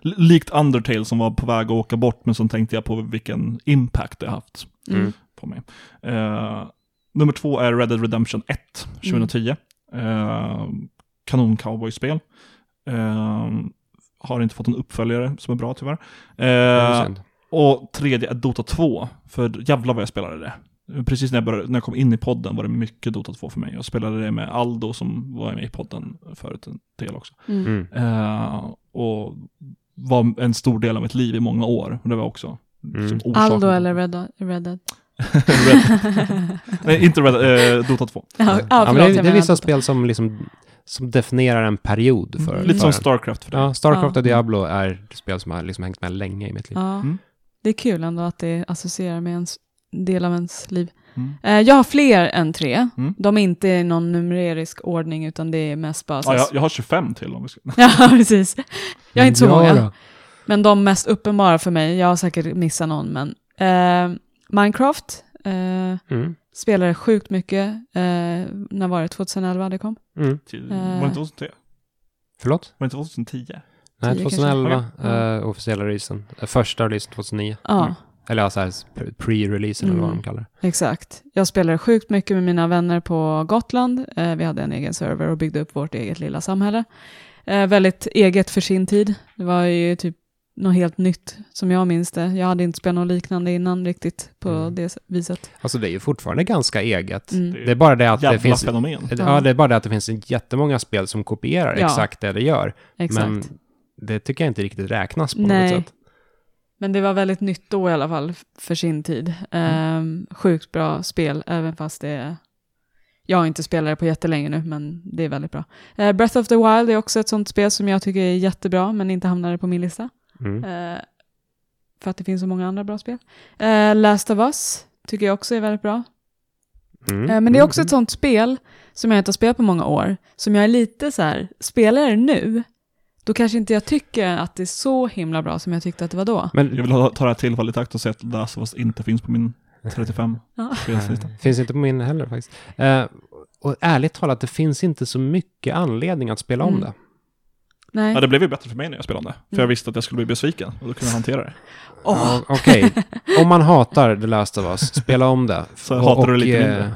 likt Undertale som var på väg att åka bort, men som tänkte jag på vilken impact det har haft Mm. på mig. Eh, nummer två är Red Dead Redemption 1, 2010. Eh, kanon cowboy-spel. Eh, har inte fått en uppföljare som är bra tyvärr. Och tredje är Dota 2, för jävlar vad jag spelade det. Precis när jag, började, när jag kom in i podden var det mycket Dota 2 för mig. Jag spelade det med Aldo som var med i podden förut en del också. Mm. Mm. Eh, och var en stor del av mitt liv i många år. Och det var också Mm. liksom. Aldo eller Red, Dead- Red Dead? Red, nej, inte Red, eh, Dota 2. ja, ja, Ja, det, är, det vissa spel som liksom som definierar en period för Lite för som en. Starcraft för dig. Ja, Starcraft Ja. och Diablo är spel som har liksom hängt med länge i mitt liv. Ja. Mm. Det är kul ändå att det associerar med en del av ens liv. Mm. Eh, jag har fler än tre. Mm. De är inte i någon numerisk ordning utan det är mest bara... Ja, jag, jag har 25 till om vi ska... ja, precis. Jag har inte så Ja, många. då. Men de mest uppenbara för mig, jag har säkert missat någon, men eh, Minecraft eh, Mm. spelade sjukt mycket. Eh, när var det? 2011 det kom? Mm. Till, Eh. Var det inte 2010? Förlåt? Var det inte 2010? Nej, 10 2011, kanske. eh, officiella releasen. Första releasen 2009. Ja, Mm. Eller ja, så här pre- pre-releasen eller vad Mm. de kallar exakt. Jag spelade sjukt mycket med mina vänner på Gotland. Eh, vi hade en egen server och byggde upp vårt eget lilla samhälle. Eh, väldigt eget för sin tid. Det var ju typ något helt nytt som jag minns det. Jag hade inte spelat något liknande innan riktigt på Mm. det viset. Alltså det är ju fortfarande ganska eget. Mm. Det är bara det att det Jävla finns... fenomen. Ja, det är bara det att det finns jättemånga spel som kopierar Ja. exakt det det gör. Exakt. Men det tycker jag inte riktigt räknas på Nej. något sätt. Men det var väldigt nytt då i alla fall för sin tid. Ehm, sjukt bra spel, även fast det är... Jag har inte spelat det på jättelänge nu, men det är väldigt bra. Eh, Breath of the Wild är också ett sånt spel som jag tycker är jättebra, men inte hamnade på min lista. Mm. Eh, för att det finns så många andra bra spel. Eh, Last of Us tycker jag också är väldigt bra. Mm. Eh, men det är Mm. också ett sånt spel som jag inte har spelat på många år, som jag är lite så här, spelar det nu, då kanske inte jag tycker att det är så himla bra som jag tyckte att det var då. Men Jag vill ta det här tillfället i akt och säga att Last of Us inte finns på min 35 Ja. finns inte på min heller faktiskt. Eh, och ärligt talat, det finns inte så mycket anledning att spela om Mm. det. Nej. Ja, det blev ju bättre för mig när jag spelade om det. För Mm. jag visste att jag skulle bli besviken och då kunde jag hantera det. Åh, Ja, Okej, om man hatar The Last of Us, spela om det. Så hatar du lite eh, mindre.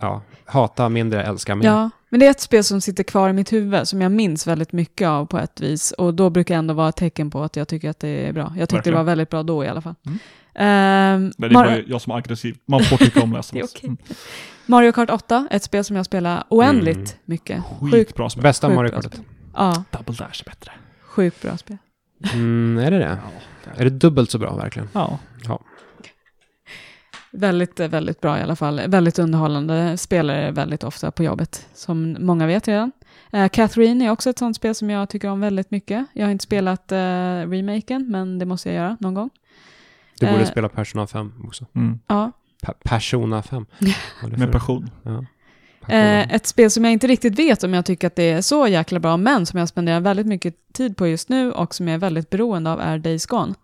Ja, hata mindre, älska mer. Ja, men det är ett spel som sitter kvar i mitt huvud som jag minns väldigt mycket av på ett vis. Och då brukar det ändå vara ett tecken på att jag tycker att det är bra. Jag tyckte Verkligen. det var väldigt bra då i alla fall. Mm. Men det är Mar- bara jag som är aggressiv. Man får tycka om Det är Us. okej. Mm. Mario Kart 8, ett spel som jag spelar oändligt Mm. mycket. Sjukt, Skitbra spel. Bästa Mario bra Kartet. spel. ja, Double Dash är bättre. sjukt bra spel. Mm, är det det? Är det dubbelt så bra verkligen? Ja. Väldigt, eh, väldigt bra i alla fall. Väldigt underhållande. Spelar det väldigt ofta på jobbet, som många vet redan. Uh, Catherine är också ett sånt spel som jag tycker om väldigt mycket. Jag har inte spelat uh, remaken, men det måste jag göra någon gång. Du borde Eh. spela Persona 5 också. Mm. Ja. Pa- Persona 5. Vad är det Med passion. Ja. Persona. Eh, ett spel som jag inte riktigt vet om jag tycker att det är så jäkla bra, men som jag spenderar väldigt mycket tid på just nu och som jag är väldigt beroende av är Days Gone.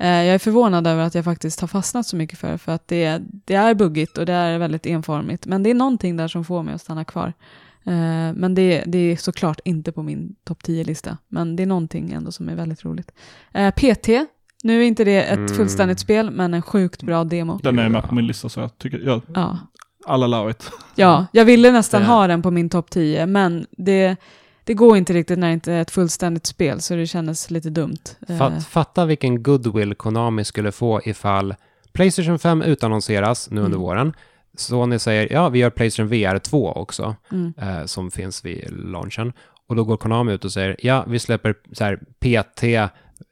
Eh, jag är förvånad över att jag faktiskt har fastnat så mycket för för att det, är- det är buggigt och det är väldigt enformigt. Men det är någonting där som får mig att stanna kvar. Eh, men det, det är såklart inte på min topp 10-lista. Men det är någonting ändå som är väldigt roligt. Eh, PT, nu är inte det ett Mm. fullständigt spel, men en sjukt bra demo. Den är med på min lista så jag tycker, ja, Ja. alla allow it. Ja, jag ville nästan Det- ha den på min topp 10, men det, det går inte riktigt när det inte är ett fullständigt spel, så det kändes lite dumt. Eh, Fat, fatta vilken goodwill Konami skulle få ifall Playstation 5 utannonseras nu under Mm. våren. Sony säger ja, vi gör Playstation VR 2 också, mm, eh, som finns vid launchen. Och då går Konami ut och säger ja, vi släpper så här PT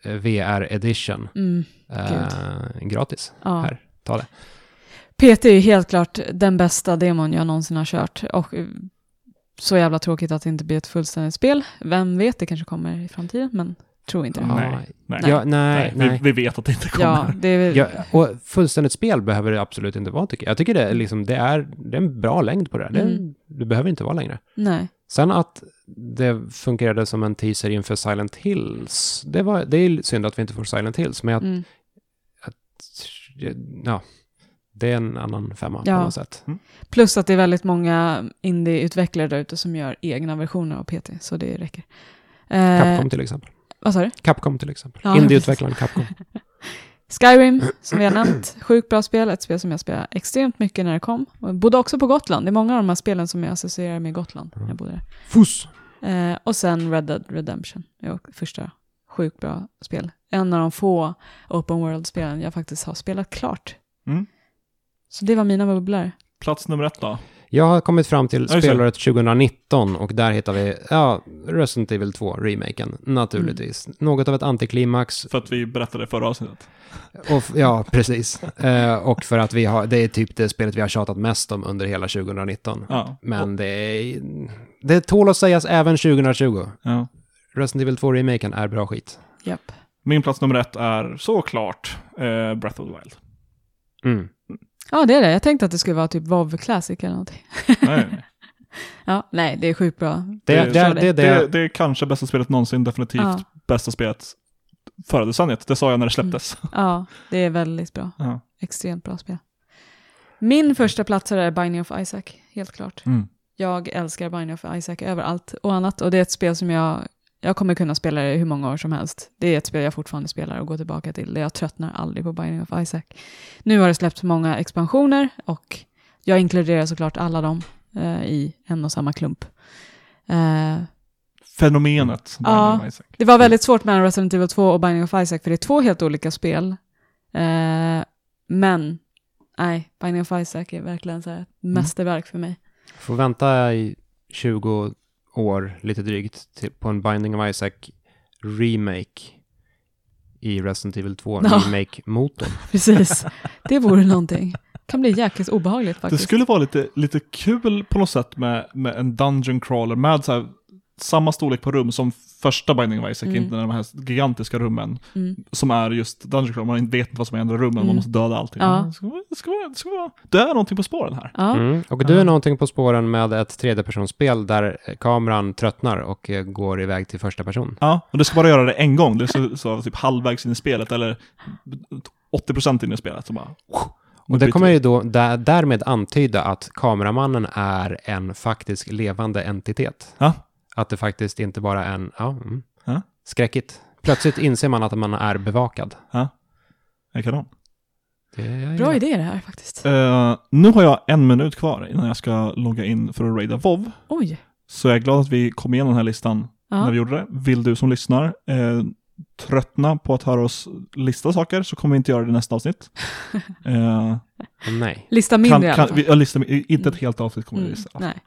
eh, VR edition mm, eh, gratis. ja. Här, ta det. PT är ju helt klart den bästa demon jag någonsin har kört. Och eh, så jävla tråkigt att det inte blir ett fullständigt spel. Vem vet, det kanske kommer i framtiden, men Tror inte det. Nej. Nej. Ja, nej, Nej. Vi, vi vet att det inte kommer. Ja, det är Ja, och fullständigt spel behöver det absolut inte vara, tycker jag. Jag tycker det är, liksom, det är, det är en bra längd på det. Det, Mm. det behöver inte vara längre. Nej. Sen att det fungerade som en teaser inför Silent Hills, det, var, det är synd att vi inte får Silent Hills, men jag, Mm. ja, det är en annan femma Ja. på något sätt. Plus att det är väldigt många indie-utvecklare där ute som gör egna versioner av PT, så det räcker. Eh, Capcom till exempel. Vad sa du? Capcom till exempel. Ja, Indieutvecklaren Capcom. Skyrim, som vi har nämnt, sjukt bra spel, ett spel som jag spelade extremt mycket när det kom. Och jag bodde också på Gotland, det är många av de här spelen som jag associerar med Gotland när jag bodde där. Fuss! Eh, och sen Red Dead Redemption, första sjukt bra spel. En av de få open world-spelen jag faktiskt har spelat klart. Mm. Så det var mina bubblor. Plats nummer ett då? Jag har kommit fram till det. spelåret 2019 och där hittar vi, ja, Resident Evil 2-remaken, naturligtvis. Mm. Något av ett antiklimax. För att vi berättade förra avsnittet. Och, ja, precis. Eh, och för att vi har, det är typ det spelet vi har tjatat mest om under hela 2019. Ja. Men det är, det tål att sägas även 2020. ja. Resident Evil 2-remaken är bra skit. Japp. Min plats nummer ett är såklart eh, Breath of the Wild. Mm. Ja, det är det. Jag tänkte att det skulle vara typ WoW Classic eller någonting. Nej. Ja, nej, det är sjukt bra. Det, Det- det, det, det, Det, är kanske bästa spelet någonsin, definitivt Ja. bästa spelet förra decenniet. Det sa jag när det släpptes. Ja, det är väldigt bra. Ja. Extremt bra spel. Min första plats är Binding of Isaac, helt klart. Mm. Jag älskar Binding of Isaac över allt och annat. Och det är ett spel som jag, jag kommer kunna spela i hur många år som helst. Det är ett spel jag fortfarande spelar och går tillbaka till. Jag tröttnar aldrig på Binding of Isaac. Nu har det släppts många expansioner och jag inkluderar såklart alla dem eh, i en och samma klump. Eh, Fenomenet Ja. Binding of Isaac. det var väldigt svårt med Resident Evil 2 och Binding of Isaac för det är två helt olika spel. Eh, men, nej, Binding of Isaac är verkligen så här ett mästerverk för mig. får vänta i 20 år, lite drygt, till, på en Binding of Isaac remake i Resident Evil 2 Ja. remake-motorn. Precis, det vore någonting. kan bli jäkligt obehagligt Det faktiskt. skulle vara lite, lite kul på något sätt med, med en dungeon crawler med så här, samma storlek på rum som första Binding of Isaac, Mm. inte de här gigantiska rummen. Mm. Som är just dungeon crawler, man vet inte vad som är i andra rummen, Mm. man måste döda allting. Ja. Det, ska vara, det, ska vara, det, ska vara, det är någonting på spåren här. Ja, Mm. Och du är någonting på spåren med ett tredjepersonsspel där kameran tröttnar och eh, går iväg till första person. Ja, och det ska bara göra det en gång. Det är så, så typ halvvägs in i spelet, eller 80% in i spelet. Så bara, Och det kommer ju då där, därmed antyda att kameramannen är en faktisk levande entitet. Ja. Att det faktiskt inte bara är en, ja, mm, Ja. skräckigt. Plötsligt inser man att man är bevakad. Jag kanon. Det bra idé det här faktiskt. Uh, nu har jag en minut kvar innan jag ska logga in för att raida WoW. Oj. Så jag är glad att vi kom igenom den här listan när Ja. vi gjorde det. Vill du som lyssnar eh, tröttna på att höra oss lista saker så kommer vi inte göra det i nästa avsnitt. eh, Nej. Lista mindre kan, i alla kan, fall. vi, jag listar, inte ett helt avsnitt kommer vi Mm, lista. nej.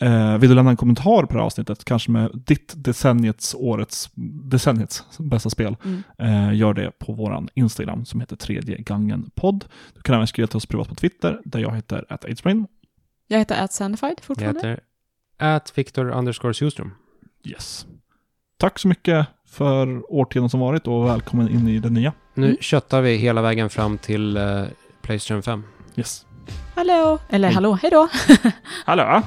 Eh, vill du lämna en kommentar på det här avsnittet, kanske med ditt decenniets, årets, decenniets bästa spel, Mm. eh, gör det på våran Instagram som heter tredje gangen podd. Du kan även skriva till oss privat på Twitter, där jag heter at Aidsbrain. Jag heter Atsandified Jag fortfarande. heter at Victor underscore Sjustrom. Yes. Tack så mycket för årtionden som varit och välkommen in i det nya. Nu Mm. köttar vi hela vägen fram till uh, Playstation 5. Yes. Hallå! Eller hallå, hej då! Hallå!